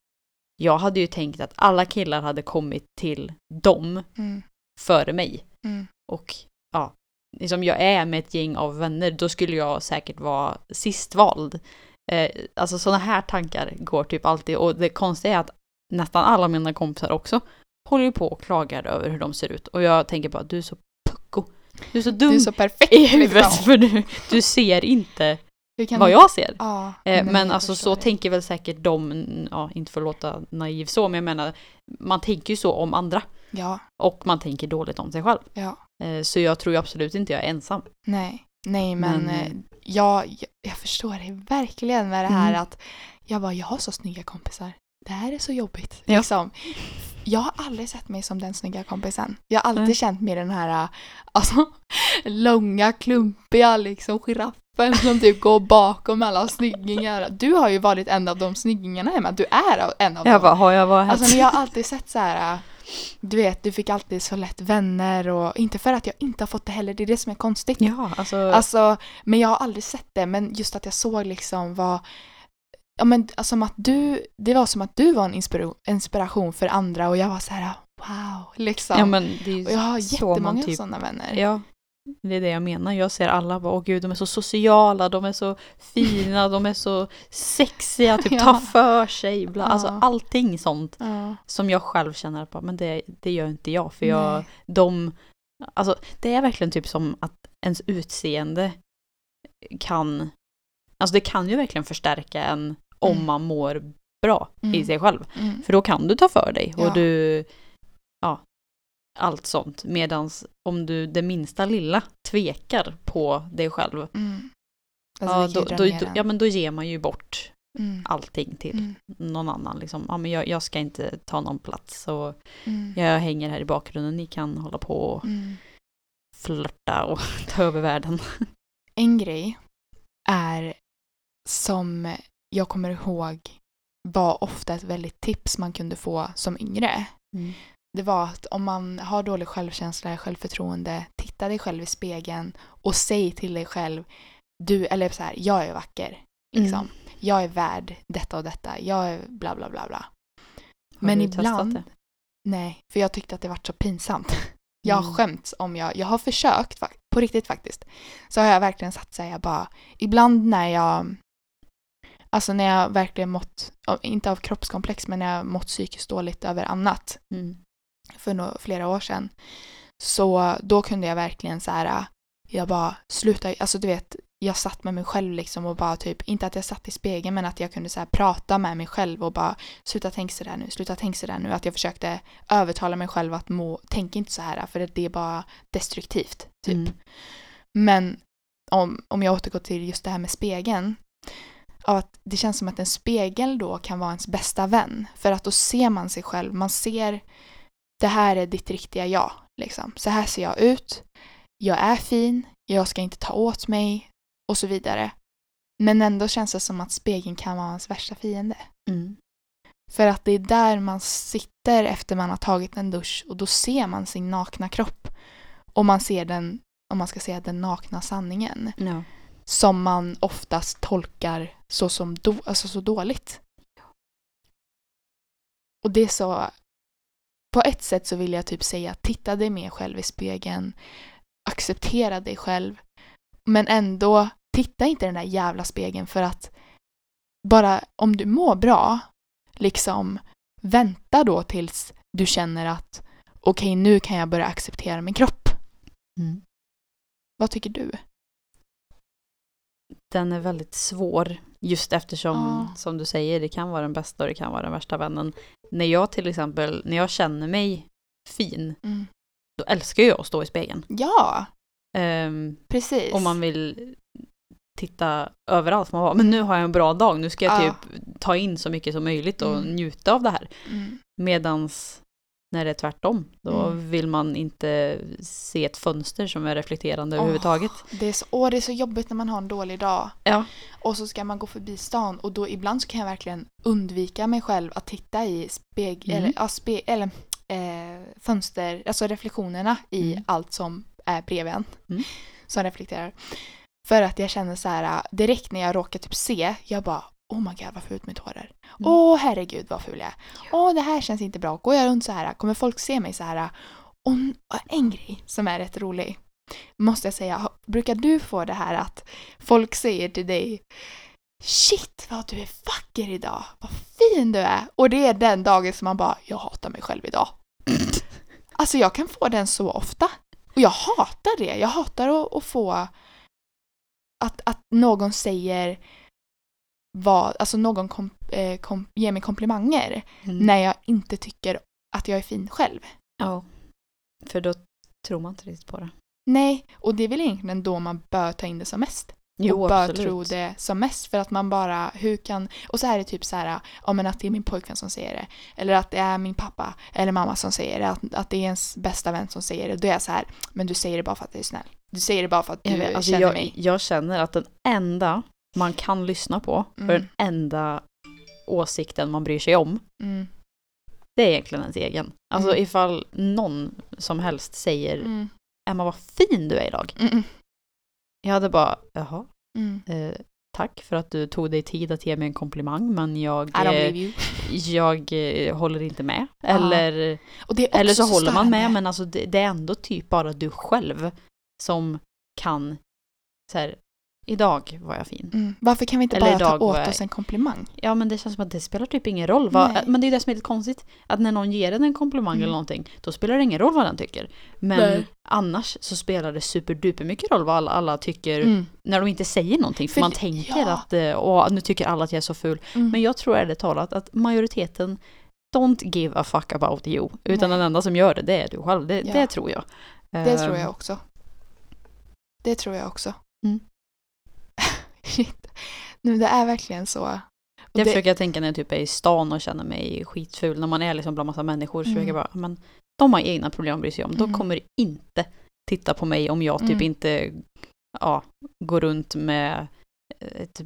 Jag hade ju tänkt att alla killar hade kommit till dem Mm. före mig. Mm. Och ja, liksom jag är med ett gäng av vänner, då skulle jag säkert vara sistvald. Eh, alltså sådana här tankar går typ alltid och det konstiga är att nästan alla mina kompisar också håller ju på och klagar över hur de ser ut. Och jag tänker bara, du är så pucko Du är så dum Du är så perfekt. i huvudet liksom. för du, du ser inte vad jag ser. Ja, Eh, men jag alltså så det. tänker väl säkert de, ja inte för att låta naiv så, men jag menar man tänker ju så om andra Ja, och man tänker dåligt om sig själv. ja. Eh, så jag tror absolut inte jag är ensam. Nej, nej men, Men, eh, jag, jag, förstår det verkligen med det här Mm. att jag bara, jag har så snygga kompisar. Det här är så jobbigt. Ja. Liksom. Jag har aldrig sett mig som den snygga kompisen. Jag har alltid Nej. känt mig den här, äh, alltså, långa, klumpiga liksom giraffen som typ går bakom alla snyggingar. Du har ju varit en av de snyggingarna Emma, du är en av Jag dem. bara, har jag varit Alltså jag har alltid sett så här. äh, Du vet, du fick alltid så lätt vänner och inte för att jag inte har fått det heller, det är det som är konstigt. Ja, alltså, Alltså, men jag har aldrig sett det, men just att jag såg liksom vad Ja men alltså, som att du, det var som att du var en inspira- inspiration för andra och jag var så här wow, liksom. ja men det är och jag har jättemånga typ, sådana vänner. ja, det är det jag menar. Jag ser alla bara, åh gud, de är så sociala, de är så fina, de är så sexiga, typ Ja. tar för sig, bla, alltså Ja. allting sånt. Ja. Som jag själv känner att men det, det gör inte jag. För jag, Nej. de, alltså det är verkligen typ som att ens utseende kan, alltså det kan ju verkligen förstärka en om Mm. man mår bra i Mm. sig själv. Mm. För då kan du ta för dig Ja. och du, ja, allt sånt. Medans om du det minsta lilla tvekar på dig själv, Mm. Alltså, ja, då, då, då, ja men då ger man ju bort Mm. allting till Mm. någon annan. Liksom. Ja, men jag, jag ska inte ta någon plats och Mm. jag hänger här i bakgrunden. Ni kan hålla på och Mm. flörta och ta över världen. En grej är som jag kommer ihåg var ofta ett väldigt tips man kunde få som yngre. Det var att om man har dålig självkänsla, självförtroende, titta dig själv i spegeln och säg till dig själv, du, eller så här, jag är vacker. Liksom. Mm. Jag är värd detta och detta. Jag är bla bla bla bla. Har Men du testat ibland, det? nej, för jag tyckte att det var så pinsamt. Jag har Mm. skämts om jag, jag har försökt, på riktigt faktiskt. Så har jag verkligen satt sig, jag bara, ibland när jag, alltså när jag verkligen mått, inte av kroppskomplex, men när jag mått psykiskt dåligt över annat, Mm. för nå- flera år sedan. Så då kunde jag verkligen så här, jag bara sluta, alltså du vet, jag satt med mig själv liksom och bara typ, inte att jag satt i spegeln men att jag kunde så här prata med mig själv och bara sluta tänka så där nu, sluta tänka så där nu. Att jag försökte övertala mig själv att må, tänk inte så här för det är bara destruktivt. Typ. Mm. Men om, om jag återgår till just det här med spegeln. Av att det känns som att en spegel då kan vara ens bästa vän. För att då ser man sig själv. Man ser det här är ditt riktiga jag. Liksom. Så här ser jag ut. Jag är fin. Jag ska inte ta åt mig. Och så vidare. Men ändå känns det som att spegeln kan vara ens värsta fiende. Mm. För att det är där man sitter efter man har tagit en dusch och då ser man sin nakna kropp. Och man ser den, om man ska säga den nakna sanningen. Ja. Som man oftast tolkar så, som do, alltså så dåligt. Och det är så... På ett sätt så vill jag typ säga titta dig mer själv i spegeln. Acceptera dig själv. Men ändå, titta inte i den där jävla spegeln för att bara om du mår bra, liksom vänta då tills du känner att okej, nu kan jag börja acceptera min kropp. Mm. Vad tycker du? Den är väldigt svår just eftersom, Ja. som du säger, det kan vara den bästa och det kan vara den värsta vännen. När jag till exempel, när jag känner mig fin, Mm. då älskar jag att stå i spegeln. Ja, Um, precis. om man vill titta överallt. Man bara, men nu har jag en bra dag, nu ska jag Ja. typ ta in så mycket som möjligt och Mm. njuta av det här. Mm. Medans när det är tvärtom, då Mm. vill man inte se ett fönster som är reflekterande Åh. överhuvudtaget. Det är, så, åh, det är så jobbigt när man har en dålig dag. Ja. Och så ska man gå förbi stan och då ibland så kan jag verkligen undvika mig själv att titta i speg, Mm. eller, ja, spe, eller eh, fönster, alltså reflektionerna i Mm. allt som är bredvid en. Mm. Som reflekterar. För att jag känner så här direkt när jag råkar typ se, jag bara Oh my god vad fult mitt hår är. Mm. Åh herregud vad ful jag är. Åh det här känns inte bra. Går jag runt så här, kommer folk se mig så här? Och en- grej som är rätt rolig måste jag säga, brukar du få det här att folk säger till dig Shit vad du är vacker idag, vad fin du är. Och det är den dagen som man bara, jag hatar mig själv idag. alltså jag kan få den så ofta. Och Och jag hatar det. Jag hatar att, att få att, att någon säger vad, alltså någon kom, eh, kom, ger mig komplimanger Mm. när jag inte tycker att jag är fin själv. Ja. För då tror man inte riktigt på det. Nej, och det är väl egentligen då man bör ta in det som mest. och bör tro det som mest för att man bara, hur kan, och så är det typ så här, ja men att det är min pojkvän som säger det, eller att det är min pappa eller mamma som säger det, att, att det är ens bästa vän som säger det, då är jag så här, men du säger det bara för att du är snäll. Du säger det bara för att du Jag, vet, alltså känner jag, mig. jag känner att den enda man kan lyssna på, Mm. för den enda åsikten man bryr sig om, Mm. det är egentligen ens egen. Alltså Mm. ifall någon som helst säger Mm. Emma vad fin du är idag. Mm. Jag hade bara, jaha, Mm. eh, tack för att du tog dig tid att ge mig en komplimang men jag, eh, jag eh, håller inte med. Ja. Eller, eller så håller man med men alltså det, det är ändå typ bara du själv som kan så här, idag var jag fin. Mm. Varför kan vi inte Eller bara ta åt jag- oss en komplimang? Ja men det känns som att det spelar typ ingen roll. Vad, men det är det som är lite konstigt. Att när någon ger en en komplimang Mm. eller någonting, då spelar det ingen roll vad den tycker. Men Nej. annars så spelar det superduper mycket roll vad alla, alla tycker Mm. när de inte säger någonting. För, För man tänker ja. att eh, åh, nu tycker alla att jag är så ful. Mm. Men jag tror ärligt talat att majoriteten don't give a fuck about you. Utan Nej. den enda som gör det, det är du själv. Det, Ja. det tror jag. Det tror Ehm, jag också. Det tror jag också. Mm. Shit. Nu, det är verkligen så. Och Det, det- försöker jag tänka när jag typ är i stan och känner mig skitful. När man är liksom bland massa människor så Mm. försöker jag bara, men de har egna problem att bry sig om. De Mm. kommer inte titta på mig om jag typ Mm. inte ja, går runt med ett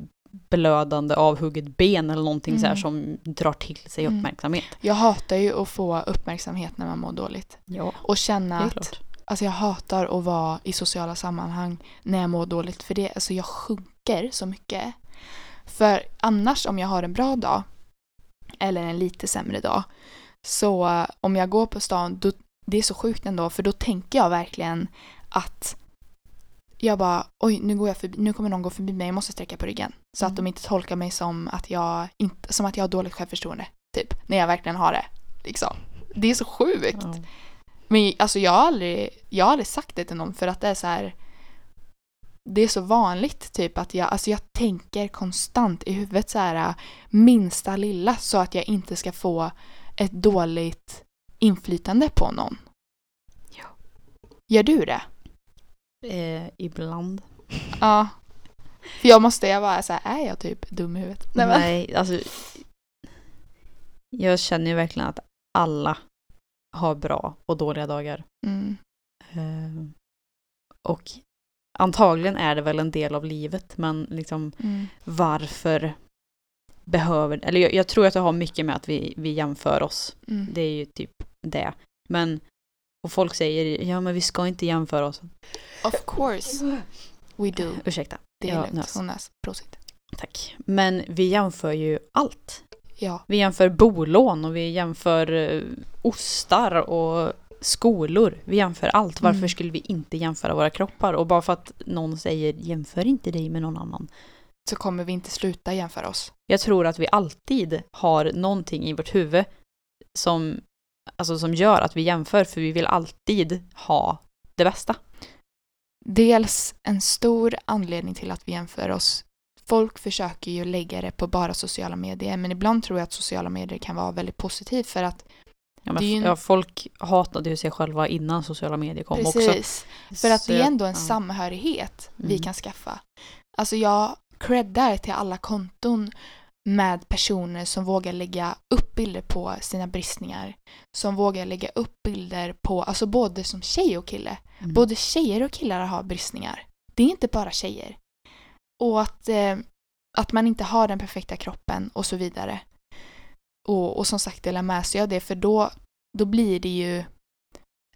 blödande avhugget ben eller någonting så här Mm. som drar till sig Mm. uppmärksamhet. Jag hatar ju att få uppmärksamhet när man mår dåligt. Ja, Och känna att, klart. Alltså jag hatar att vara i sociala sammanhang när jag mår dåligt. För det, alltså jag sjunker så mycket. För annars om jag har en bra dag, eller en lite sämre dag, så om jag går på stan, då, det är så sjukt ändå, för då tänker jag verkligen att jag bara, oj, nu, går jag förbi, nu kommer någon gå förbi mig, jag måste sträcka på ryggen. Så att Mm. de inte tolkar mig som att jag, inte, som att jag har dåligt självförtroende. Typ, när jag verkligen har det. Liksom. Det är så sjukt. Ja. Men alltså jag har aldrig, jag har aldrig sagt det till någon för att det är så här. Det är så vanligt typ att jag, alltså jag tänker konstant i huvudet så här minsta lilla så att jag inte ska få ett dåligt inflytande på någon. Ja. Gör du det? Eh, ibland. Ja. För jag måste, jag bara så här, är jag typ dum i huvudet? Nej, men- alltså. Jag känner ju verkligen att alla har bra och dåliga dagar. Mm. Eh, och antagligen är det väl en del av livet, men liksom Mm. varför behöver, eller jag, jag tror att det har mycket med att vi, vi jämför oss. Mm. Det är ju typ det. Men, och folk säger, ja men vi ska inte jämföra oss. Of course we do. Ursäkta. Det är Ja, lugnt. nös. Hon näs. Prosit. Tack. Men vi jämför ju allt. Ja. Vi jämför bolån och vi jämför eh, ostar och skolor. Vi jämför allt. Varför Mm. skulle vi inte jämföra våra kroppar? Och bara för att någon säger jämför inte dig med någon annan. Så kommer vi inte sluta jämföra oss. Jag tror att vi alltid har någonting i vårt huvud som, alltså som gör att vi jämför för vi vill alltid ha det bästa. Dels en stor anledning till att vi jämför oss. Folk försöker ju lägga det på bara sociala medier men ibland tror jag att sociala medier kan vara väldigt positivt för att Ja, men en- ja, folk hatade ju sig själva innan sociala medier kom också. precis, för att Så det är ändå en ja. samhörighet vi Mm. kan skaffa. Alltså jag creddar till alla konton med personer som vågar lägga upp bilder på sina bristningar. Som vågar lägga upp bilder på, alltså både som tjej och kille. Mm. Både tjejer och killar har bristningar. Det är inte bara tjejer. Och att, eh, att man inte har den perfekta kroppen och så vidare. Och, och som sagt dela med sig av det för då, då blir det ju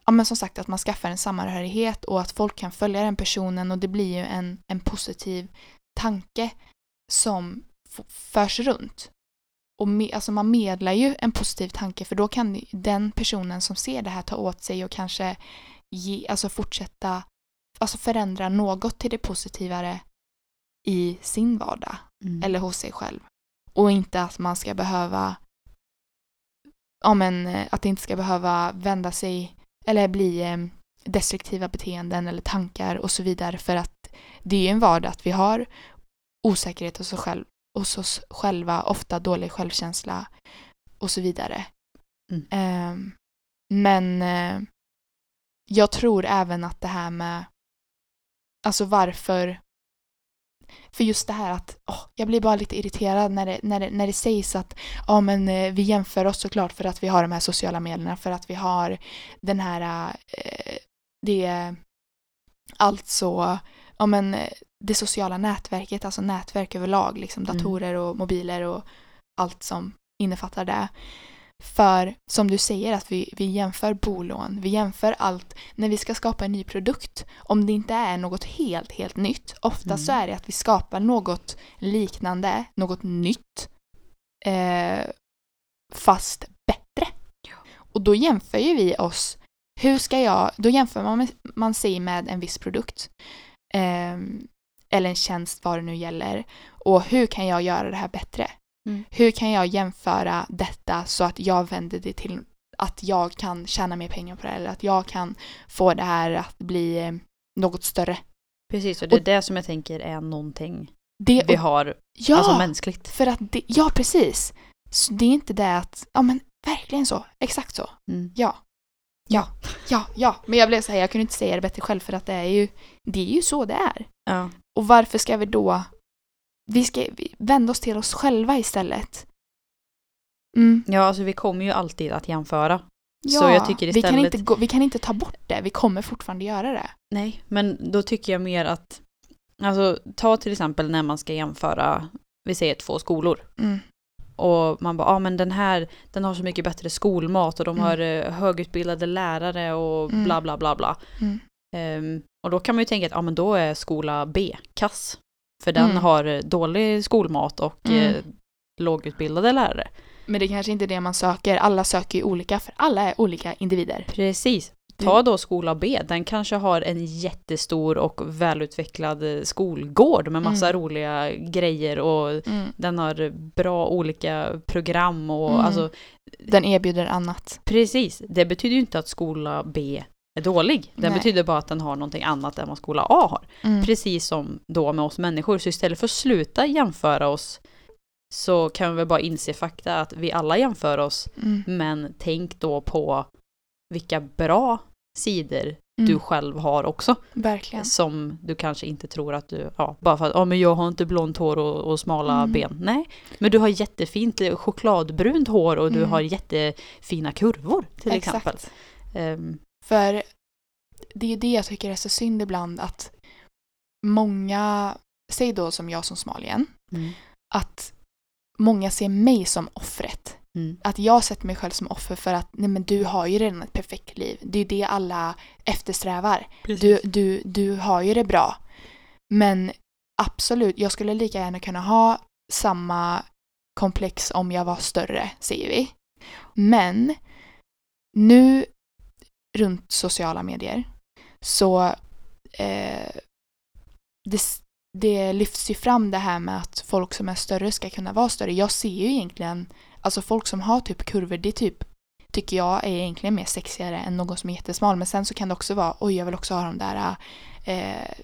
ja men som sagt att man skaffar en samhörighet och att folk kan följa den personen och det blir ju en, en positiv tanke som förs runt. Och med, alltså man medlar ju en positiv tanke för då kan den personen som ser det här ta åt sig och kanske ge, alltså fortsätta alltså förändra något till det positivare i sin vardag Mm. eller hos sig själv. Och inte att man ska behöva ja men eh, att det inte ska behöva vända sig eller bli eh, destruktiva beteenden eller tankar och så vidare för att det är ju en vardag att vi har osäkerhet hos oss, själv, hos oss själva, ofta dålig självkänsla och så vidare. Mm. Eh, men eh, jag tror även att det här med alltså varför för just det här att oh, jag blir bara lite irriterad när det, när det, när det sägs att ja, men, eh, vi jämför oss såklart för att vi har de här sociala medierna, för att vi har den här, eh, det, alltså, ja men eh, det sociala nätverket, alltså nätverk överlag, liksom Mm. datorer och mobiler och allt som innefattar det. För som du säger att vi, vi jämför bolån, vi jämför allt när vi ska skapa en ny produkt. Om det inte är något helt, helt nytt, ofta Mm. så är det att vi skapar något liknande, något nytt, eh, fast bättre. Och då jämför ju vi oss, hur ska jag, då jämför man, med, man sig med en viss produkt. Eh, eller en tjänst, vad det nu gäller. Och hur kan jag göra det här bättre? Mm. Hur kan jag jämföra detta så att jag vänder det till att jag kan tjäna mer pengar på det eller att jag kan få det här att bli eh, något större. Precis, och det är Och- det som jag tänker är någonting Det, vi har, ja, alltså mänskligt. för att det, ja precis. Så det är inte det att, ja men verkligen så, exakt så. Mm. Ja. Ja, ja, ja. Men jag blev så här, jag kunde inte säga det bättre själv för att det är ju, det är ju så det är. Ja. Och varför ska vi då, vi ska vända oss till oss själva istället. Mm. ja, alltså vi kommer ju alltid att jämföra. Ja, Så jag tycker vi, kan istället- inte gå, vi kan inte ta bort det, vi kommer fortfarande göra det. Nej, men då tycker jag mer att, alltså ta till exempel när man ska jämföra, vi säger två skolor. Mm. Och man bara, ja ah, men den här, den har så mycket bättre skolmat och de Mm. har eh, högutbildade lärare och Mm. bla bla bla bla. Ehm, och då kan man ju tänka att, ja ah, men då är skola B kass. För den Mm. har dålig skolmat och Mm. eh, lågutbildade lärare. Men det kanske inte är det man söker, alla söker ju olika för alla är olika individer. Precis. Ta då skola B, den kanske har en jättestor och välutvecklad eh, skolgård med massa Mm. roliga grejer och Mm. den har bra olika program och Mm. alltså Den erbjuder annat. precis. Det betyder ju inte att skola B är dålig. Den Nej. betyder bara att den har någonting annat än vad skola A har. Mm. Precis som då med oss människor. Så istället för att sluta jämföra oss så kan vi väl bara inse fakta att vi alla jämför oss Mm. men tänk då på vilka bra sidor Mm. du själv har också. Verkligen. Som du kanske inte tror att du, ja, bara för att ja, men jag har inte blont hår och, och smala Mm. ben. Nej, men du har jättefint chokladbrunt hår och du Mm. har jättefina kurvor till exempel. Exakt. För det är ju det jag tycker är så synd ibland att många, säg då som jag som smal igen, mm, att många ser mig som offret. mm, Att jag sätter mig själv som offer för att nej men du har ju redan ett perfekt liv. Det är det alla eftersträvar. Du, du, du har ju det bra. Men absolut, jag skulle lika gärna kunna ha samma komplex om jag var större, säger vi. Men nu runt sociala medier så eh, det, det lyfts ju fram det här med att folk som är större ska kunna vara större. Jag ser ju egentligen, alltså folk som har typ kurvor, det är typ tycker jag är egentligen mer sexigare än någon som är jättesmal. Men sen så kan det också vara, oj jag vill också ha de där, eh,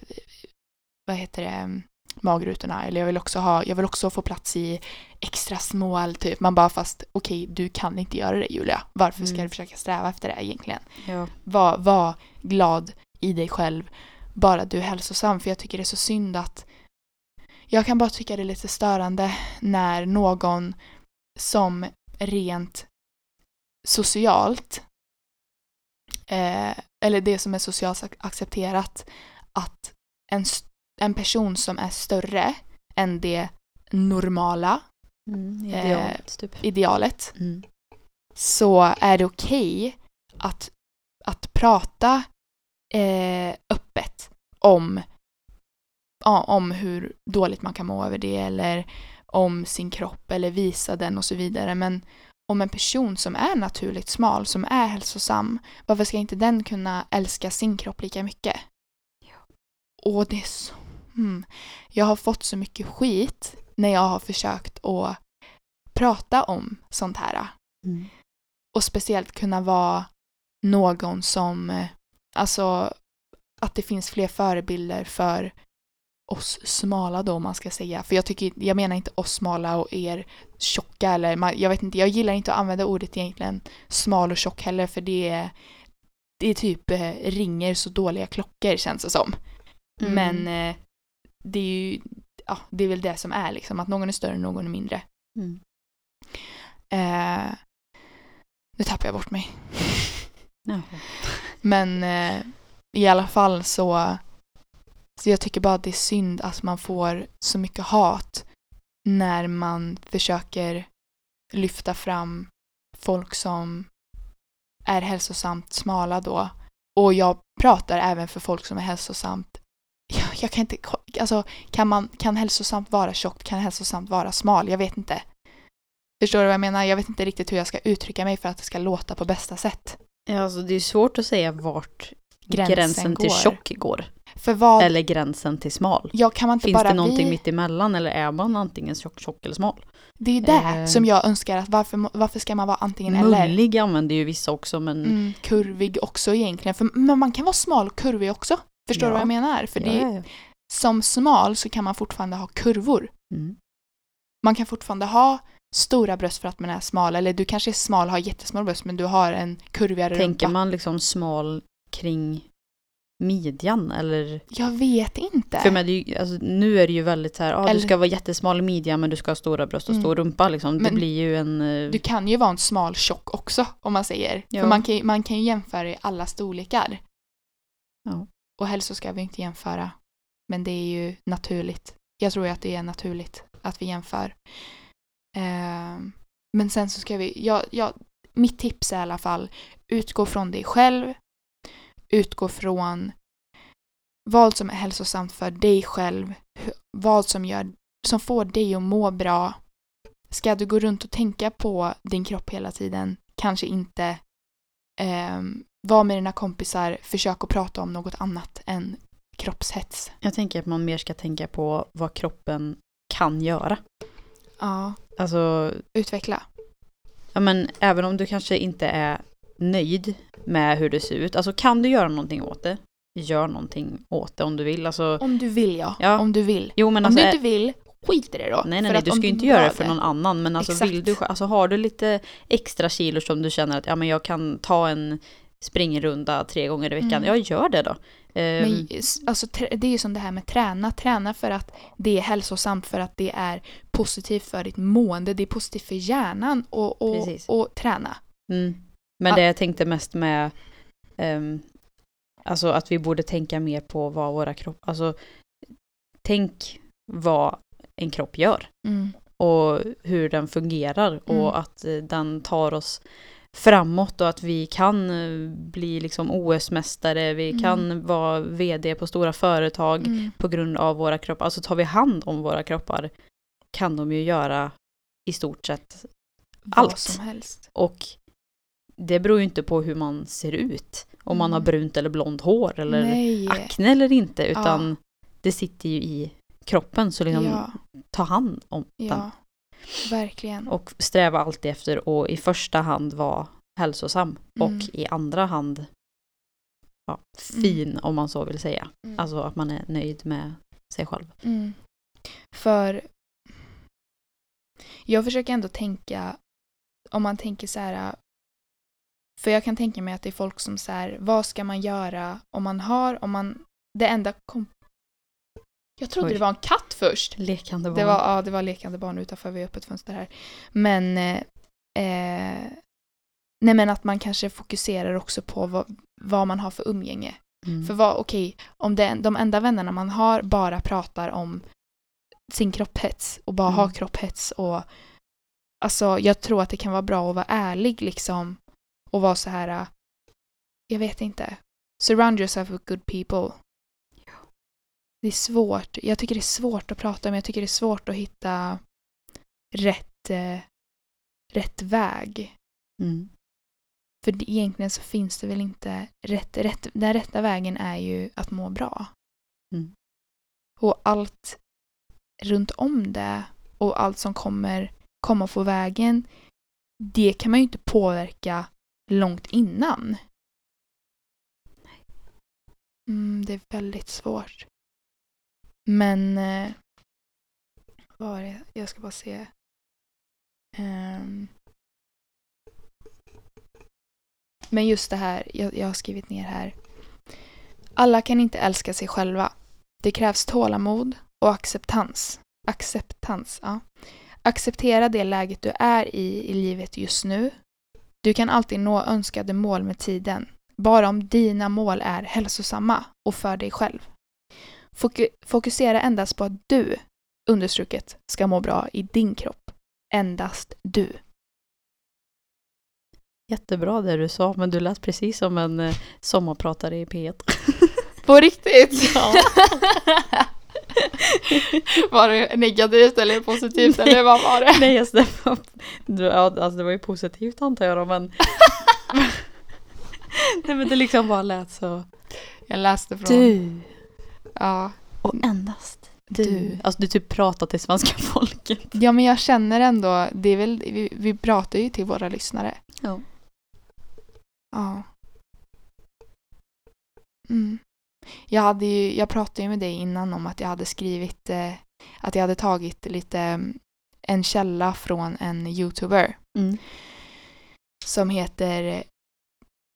vad heter det, magrutorna. Eller jag vill också ha, jag vill också få plats i extra small typ. Man bara fast okej du kan inte göra det Julia. Varför ska Mm. du försöka sträva efter det egentligen? ja. Var, var glad i dig själv. Bara du är hälsosam. För jag tycker det är så synd att jag kan bara tycka det är lite störande när någon som rent socialt eh, eller det som är socialt ac- accepterat att en, en person som är större än det normala Mm, Eh, idealt, typ. idealet Mm. så är det okej att, att prata eh, öppet om, ja, om hur dåligt man kan må över det eller om sin kropp eller visa den och så vidare. Men om en person som är naturligt smal, som är hälsosam, varför ska inte den kunna älska sin kropp lika mycket? Och det är så... Mm. Jag har fått så mycket skit när jag har försökt att prata om sånt här. Mm. Och speciellt kunna vara någon som eh, alltså att det finns fler förebilder för oss smala då om man ska säga. För jag tycker, jag menar inte oss smala och er tjocka eller jag vet inte, jag gillar inte att använda ordet egentligen smal och tjock heller för det är, det är typ eh, ringer så dåliga klockor känns det som. Mm. Men eh, det är ju, ja, det är väl det som är liksom, att någon är större någon är mindre. Mm. Eh, nu tappar jag bort mig. Men eh, i alla fall så, så jag tycker bara att det är synd att man får så mycket hat när man försöker lyfta fram folk som är hälsosamt smala då. Och jag pratar även för folk som är hälsosamt jag, kan inte, alltså kan man, kan hälsosamt vara tjockt, kan hälsosamt vara smal? Jag vet inte. Förstår du vad jag menar? Jag vet inte riktigt hur jag ska uttrycka mig för att det ska låta på bästa sätt. Ja, alltså det är svårt att säga vart Gränsen gränsen, till går. tjock går. För vad, Eller gränsen till smal. ja kan man inte Finns bara det någonting vi, mitt emellan eller är man antingen tjock, tjock eller smal? Det är det Eh. som jag önskar att varför, varför ska man vara antingen eller? Mullig använder ju vissa också men Mm, kurvig också egentligen. För, men man kan vara smal och kurvig också. Förstår Ja. du vad jag menar? För Ja, det, ja, som smal så kan man fortfarande ha kurvor. Mm. Man kan fortfarande ha stora bröst för att man är smal. Eller du kanske är smal och har jättesmå bröst men du har en kurvigare Tänker rumpa. man liksom smal kring midjan eller? Jag vet inte. För det, ju- alltså, nu är det ju väldigt så här, ah, du Eller- ska vara jättesmal i midjan men du ska ha stora bröst och Mm. stor rumpa liksom. Det Men blir ju en... eh, Du kan ju vara en smal tjock också om man säger. Ja. För man kan, man kan ju jämföra i alla storlekar. Ja. Och hälso ska vi inte jämföra. Men det är ju naturligt. Jag tror ju att det är naturligt att vi jämför. Eh, men sen så ska vi, ja, ja, mitt tips är i alla fall, utgå från dig själv. Utgå från vad som är hälsosamt för dig själv. Vad som, gör, som får dig att må bra. Ska du gå runt och tänka på din kropp hela tiden? Kanske inte. Um, var med dina kompisar, försök att prata om något annat än kroppshets. Jag tänker att man mer ska tänka på vad kroppen kan göra. Ja, Alltså, utveckla. ja men även om du kanske inte är nöjd med hur det ser ut. Alltså kan du göra någonting åt det? Gör någonting åt det om du vill. Alltså, Om du vill ja. Ja. Om du vill. jo men Om alltså, du inte vill, skit i det då. Nej, nej, nej, du ska ju inte göra det för någon annan. Men alltså, Exakt. vill du, alltså har du lite extra kilo som du känner att ja, men jag kan ta en springrunda tre gånger i veckan, Mm. ja gör det då. Ehm, Men s- alltså, det är ju som det här med träna. Träna för att det är hälsosamt, för att det är positivt för ditt mående. Det är positivt för hjärnan och, och, Precis. och träna. mm. Men Ah. det jag tänkte mest med, ehm, alltså att vi borde tänka mer på vad våra kroppar, alltså tänk vad en kropp gör Mm. och hur den fungerar Mm. och att eh, den tar oss framåt och att vi kan eh, bli liksom OS-mästare, vi Mm. kan vara vd på stora företag Mm. på grund av våra kroppar. Alltså tar vi hand om våra kroppar kan de ju göra i stort sett Vad Allt. som helst. och det beror ju inte på hur man ser ut. Om man Mm. har brunt eller blont hår eller Nej. akne eller inte utan det sitter ju i kroppen så liksom Ja, ta hand om den. Verkligen. Och sträva alltid efter att i första hand vara hälsosam Mm. och i andra hand ja, fin om man så vill säga. Mm. Alltså att man är nöjd med sig själv. Mm. För jag försöker ändå tänka, om man tänker så här, för jag kan tänka mig att det är folk som så här, vad ska man göra om man har, om man, det enda kom... Jag trodde Oj. det var en katt först. Lekande barn. Det var, ja, det var lekande barn utanför, vi har öppet fönster här. Men, eh, eh, nej men att man kanske fokuserar också på vad, vad man har för umgänge. Mm. För vad, okej, om det, de enda vännerna man har bara pratar om sin kropphets och bara Mm. har kropphets och alltså jag tror att det kan vara bra att vara ärlig liksom och vara så här äh, jag vet inte. Surround yourself with good people. Det är svårt. Jag tycker det är svårt att prata om. Jag tycker det är svårt att hitta rätt, eh, rätt väg. Mm. För egentligen så finns det väl inte rätt, rätt, den rätta vägen är ju att må bra. Mm. Och allt runt om det och allt som kommer komma på vägen, det kan man ju inte påverka långt innan. Mm, det är väldigt svårt. Men... Eh, vad var det? Jag ska bara se. Um, men just det här, jag, jag har skrivit ner här. Alla kan inte älska sig själva. Det krävs tålamod och acceptans. Acceptans, ja. Acceptera det läget du är i i livet just nu. Du kan alltid nå önskade mål med tiden. Bara om dina mål är hälsosamma och för dig själv. Fokusera endast på att du, understruket, ska må bra i din kropp. Endast du. Jättebra det du sa, men du lät precis som en eh, sommarpratare i P1. På riktigt? Ja. var det negativt eller positivt eller vad var det? Nej, alltså det var, alltså det var ju positivt antar jag då, men Nej men det liksom bara lät så. Jag läste från... Du. Ja. Och endast du. du. Alltså du typ pratar till svenska folket. Ja men jag känner ändå, det är väl, vi, vi pratar ju till våra lyssnare. Ja. Ja. Mm. Jag, hade ju, jag pratade ju med dig innan om att jag hade skrivit, eh, att jag hade tagit lite mm, en källa från en youtuber. Mm. Som heter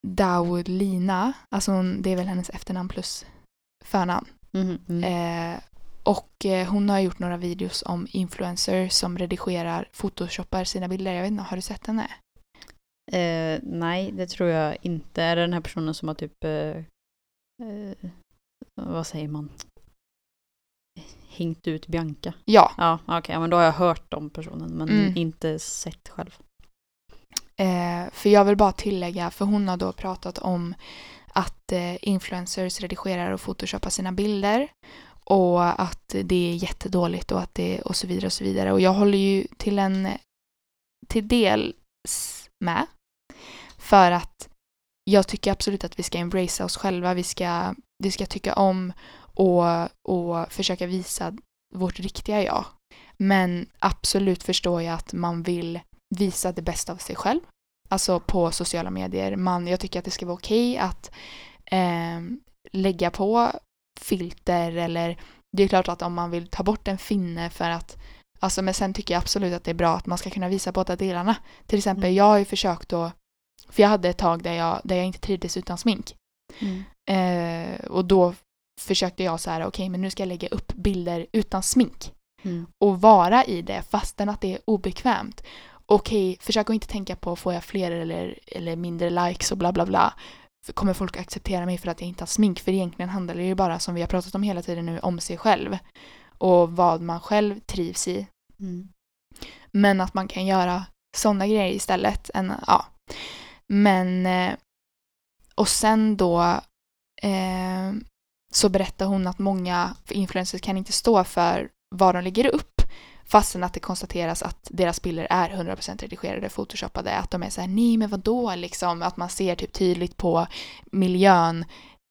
Daulina, alltså hon, det är väl hennes efternamn plus förnamn. Mm, mm. Eh, och eh, hon har gjort några videos om influencers som redigerar, photoshoppar sina bilder. Jag vet inte, har du sett henne? Eh, nej, det tror jag inte. Är det den här personen som har typ, eh, eh vad säger man? Hängt ut Bianca? Ja. Ja, okej, okay, men då har jag hört om personen men mm. inte sett själv. Eh, för jag vill bara tillägga, för hon har då pratat om att eh, influencers redigerar och photoshoppar sina bilder och att det är jättedåligt och att det och så vidare och så vidare. Och jag håller ju till en till dels med. För att jag tycker absolut att vi ska embracea oss själva. Vi ska, vi ska tycka om och, och försöka visa vårt riktiga jag. Men absolut förstår jag att man vill visa det bästa av sig själv. Alltså på sociala medier. Man, jag tycker att det ska vara okej okay att eh, lägga på filter eller det är klart att om man vill ta bort en finne för att Alltså men sen tycker jag absolut att det är bra att man ska kunna visa båda delarna. Till exempel mm. jag har ju försökt då För jag hade ett tag där jag, där jag inte trivdes utan smink. Mm. Eh, och då försökte jag så här, okej okay, men nu ska jag lägga upp bilder utan smink. Mm. Och vara i det fastän att det är obekvämt okej, okay, försök att inte tänka på får jag fler eller, eller mindre likes och bla bla bla. Kommer folk acceptera mig för att jag inte har smink? För egentligen handlar det ju bara, som vi har pratat om hela tiden nu, om sig själv. Och vad man själv trivs i. Mm. Men att man kan göra sådana grejer istället. Än, ja. Men, eh, och sen då eh, så berättar hon att många influencers kan inte stå för vad de lägger upp Fastän att det konstateras att deras bilder är 100% redigerade, photoshoppade. Att de är så här, nej men vadå liksom. Att man ser typ tydligt på miljön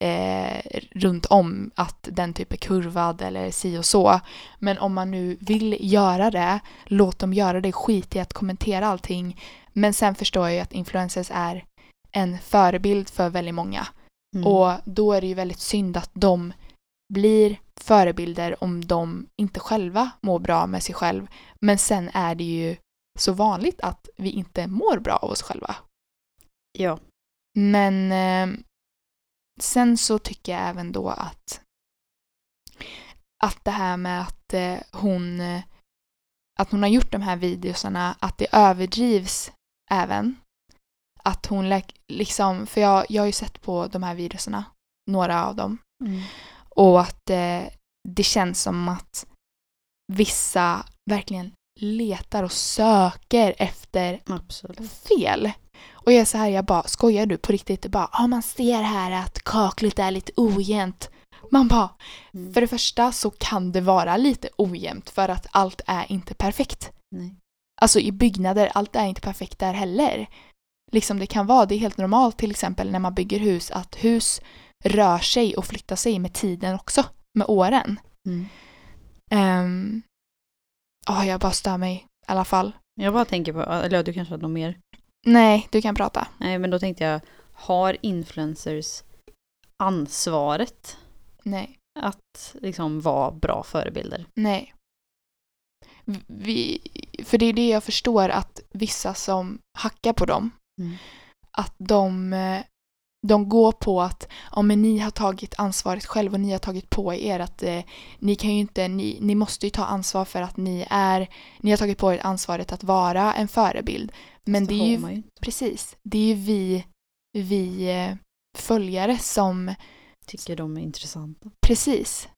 eh, runt om att den typ är kurvad eller si och så. Men om man nu vill göra det, låt dem göra det. Skit i att kommentera allting. Men sen förstår jag ju att influencers är en förebild för väldigt många. Mm. Och då är det ju väldigt synd att de blir förebilder om de inte själva mår bra med sig själv. Men sen är det ju så vanligt att vi inte mår bra av oss själva. Ja. Men eh, sen så tycker jag även då att att det här med att eh, hon att hon har gjort de här videosarna, att det överdrivs även. Att hon liksom, för jag, jag har ju sett på de här videosarna, några av dem. Mm. Och att eh, det känns som att vissa verkligen letar och söker efter Absolut. fel. Och jag är så här, jag bara, skojar du på riktigt? Det bara, ja man ser här att kaklet är lite ojämnt. Man bara, mm. för det första så kan det vara lite ojämnt för att allt är inte perfekt. Nej. Alltså i byggnader, allt är inte perfekt där heller. Liksom det kan vara, det är helt normalt till exempel när man bygger hus, att hus rör sig och flyttar sig med tiden också, med åren. Mm. Um, oh, jag bara stör mig i alla fall. Jag bara tänker på, eller du kanske har något mer? Nej, du kan prata. Nej, men då tänkte jag, har influencers ansvaret Nej. att liksom vara bra förebilder. Nej. Vi, för det är det jag förstår att vissa som hackar på dem, Mm. att de, eh, de går på att ja, men ni har tagit ansvaret själv och ni har tagit på er att eh, ni kan ju inte, ni, ni måste ju ta ansvar för att ni är, ni har tagit på er ansvaret att vara en förebild. Men det är ju. precis, det är ju vi, vi eh, följare som, Tycker de är intressanta. precis.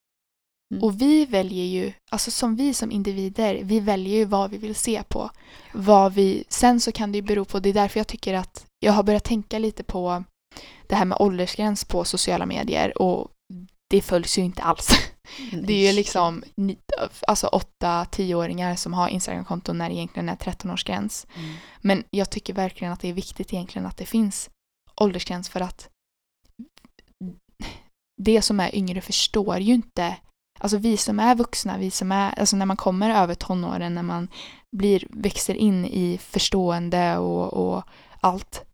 Mm. Och vi väljer ju, alltså som vi som individer, vi väljer ju vad vi vill se på. Vad vi, sen så kan det ju bero på, det är därför jag tycker att jag har börjat tänka lite på det här med åldersgräns på sociala medier och det följs ju inte alls. Det är ju liksom alltså 8-10-åringar som har Instagramkonton när det egentligen är 13-årsgräns. Mm. Men jag tycker verkligen att det är viktigt egentligen att det finns åldersgräns för att det som är yngre förstår ju inte Alltså vi som är vuxna, vi som är, alltså när man kommer över tonåren, när man blir, växer in i förstående och, och allt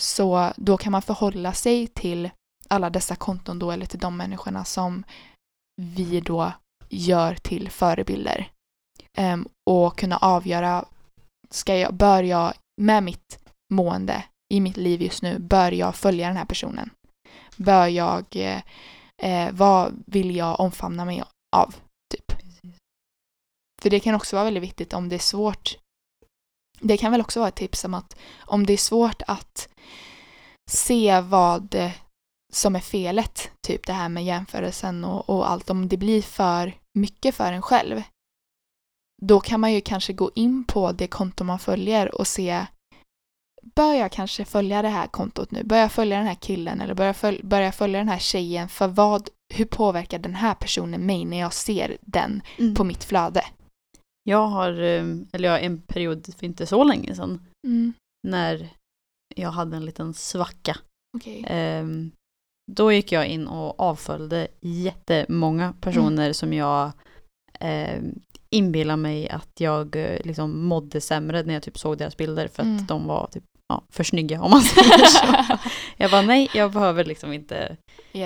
så då kan man förhålla sig till alla dessa konton då, eller till de människorna som vi då gör till förebilder. Um, och kunna avgöra, ska jag, bör jag med mitt mående i mitt liv just nu, bör jag följa den här personen? Bör jag, eh, eh, vad vill jag omfamna mig av? Typ. Precis. För det kan också vara väldigt viktigt om det är svårt. Det kan väl också vara ett tips om att om det är svårt att se vad som är felet, typ det här med jämförelsen och, och allt, om det blir för mycket för en själv, då kan man ju kanske gå in på det konto man följer och se Bör jag kanske följa det här kontot nu? Bör jag följa den här killen eller bör jag, följa, bör jag följa den här tjejen? För vad, hur påverkar den här personen mig när jag ser den Mm. på mitt flöde? Jag har, eh, eller jag en period för inte så länge sedan, Mm. när jag hade en liten svacka. Okej. Ehm, då gick jag in och avföljde jättemånga personer som jag eh, inbillar mig att jag eh, liksom mådde sämre när jag typ såg deras bilder för att Mm. de var typ ja, för snygga om man säger så. jag bara nej, jag behöver liksom inte,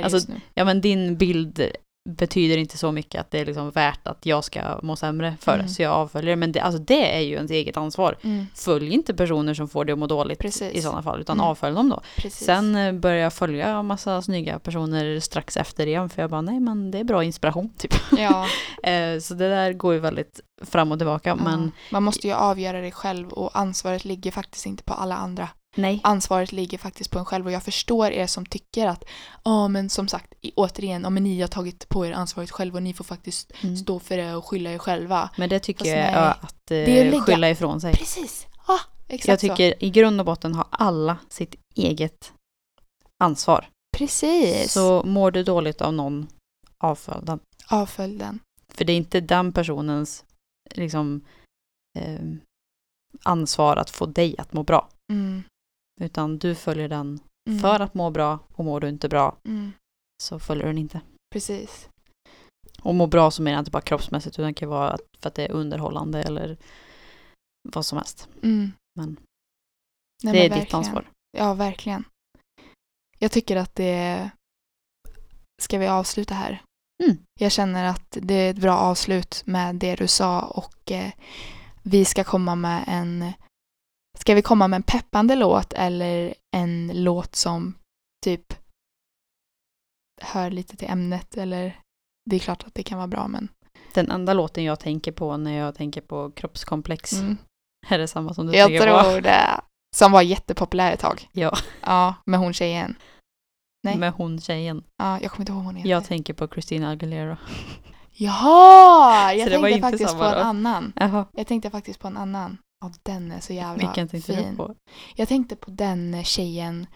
Alltså, ja men din bild betyder inte så mycket att det är liksom värt att jag ska må sämre för det, Mm. så jag avföljer. Men det, alltså det är ju ens eget ansvar. Mm. Följ inte personer som får det att må dåligt Precis. i sådana fall, utan Mm. avfölj dem då. Precis. Sen eh, började jag följa en massa snygga personer strax efter igen, för jag bara nej men det är bra inspiration typ. ja, Eh, så det där går ju väldigt fram och tillbaka, men ja. Man måste ju avgöra det själv och ansvaret ligger faktiskt inte på alla andra. Nej. Ansvaret ligger faktiskt på en själv och jag förstår er som tycker att ja men som sagt återigen, ja men ni har tagit på er ansvaret själv och ni får faktiskt Mm. stå för det och skylla er själva. Men det tycker Fast jag nej. är att Det är eh, lägga- skylla ifrån sig. Precis! Ja, exakt Jag så. tycker i grund och botten har alla sitt eget ansvar. Precis! Så mår du dåligt av någon, avfölj den. Avfölj den. För det är inte den personens liksom, eh, ansvar att få dig att må bra. Mm. Utan du följer den Mm. för att må bra och mår du inte bra Mm. så följer du den inte. Precis. Och må bra så menar jag inte bara kroppsmässigt utan det kan vara för att det är underhållande eller vad som helst. Mm. Men Nej, det är men ditt verkligen. ansvar. Ja, verkligen. Jag tycker att det... Ska vi avsluta här? Mm. Jag känner att det är ett bra avslut med det du sa och eh, vi ska komma med en... Ska vi komma med en peppande låt eller en låt som typ hör lite till ämnet eller det är klart att det kan vara bra men Den enda låten jag tänker på när jag tänker på kroppskomplex mm. är det samma som du jag tänker på. tror det. Som var jättepopulär ett tag. Ja, Ja, med hon tjejen. Nej. med hon tjejen. Ja, jag kommer inte ihåg hon heter. Jag tänker på Christina Aguilera. Jaha! Jag tänkte faktiskt på en annan. Jaha, Jag tänkte faktiskt på en annan. Ja, den är så jävla vilken tänkte fin. du på? Jag tänkte på den tjejen.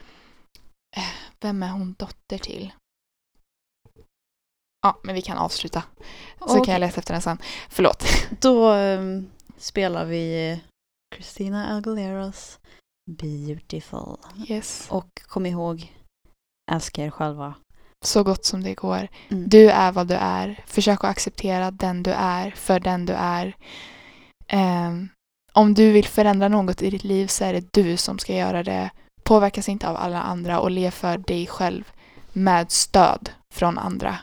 Eh, Vem är hon dotter till? Ja, men vi kan avsluta. Så Okej. kan jag leta efter den sen. Förlåt. Då ehm, spelar vi Christina Aguileras Beautiful. Yes. Och kom ihåg, älska er själva. Så gott som det går. Mm. Du är vad du är. Försök att acceptera den du är för den du är. Ehm, om du vill förändra något i ditt liv så är det du som ska göra det. Påverkas inte av alla andra och lev för dig själv. med stöd från andra.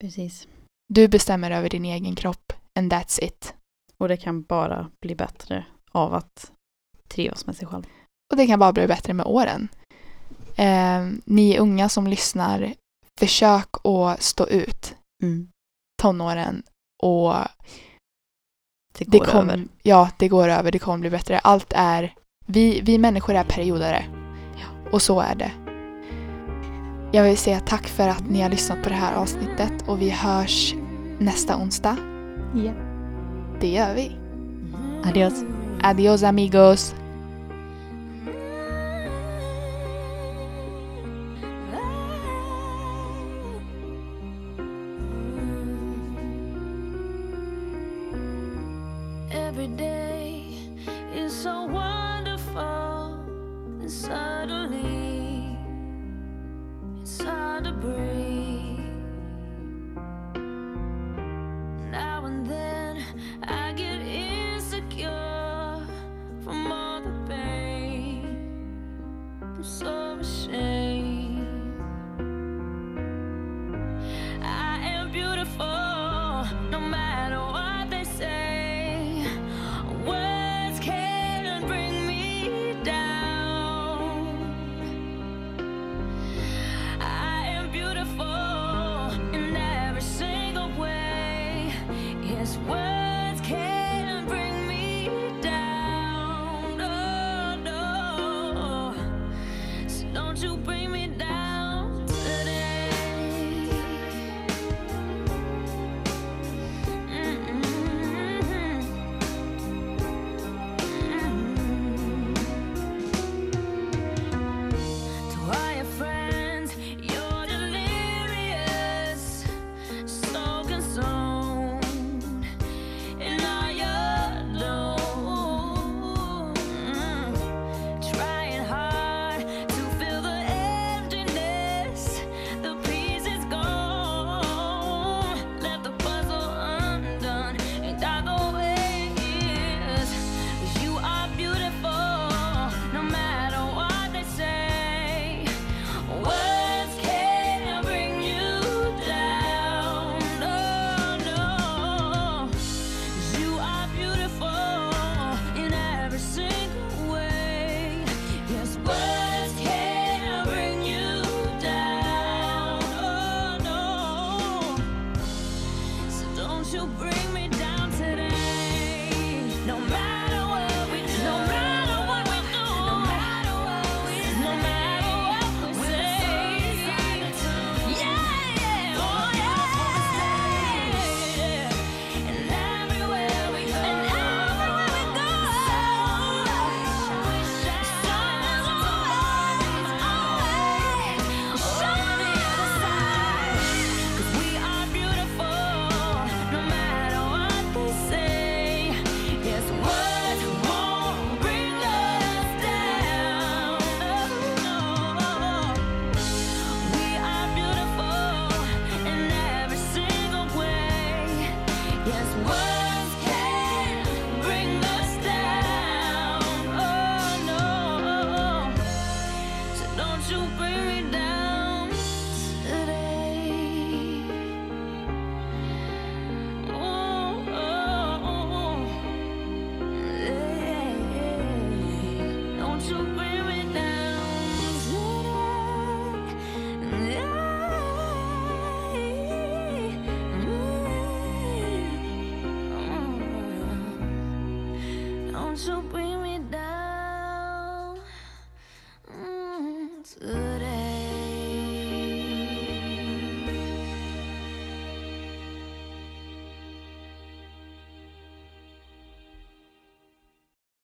Precis. Du bestämmer över din egen kropp and that's it. Och det kan bara bli bättre av att trivas med sig själv. Och det kan bara bli bättre med åren. Eh, ni unga som lyssnar, försök att stå ut Mm. tonåren och Det det går kom, över. Ja, det går över. Det kommer bli bättre. Allt är... Vi, vi människor är periodare. Och så är det. Jag vill säga tack för att ni har lyssnat på det här avsnittet och vi hörs nästa onsdag. Ja. Det gör vi. Adios. Adios amigos!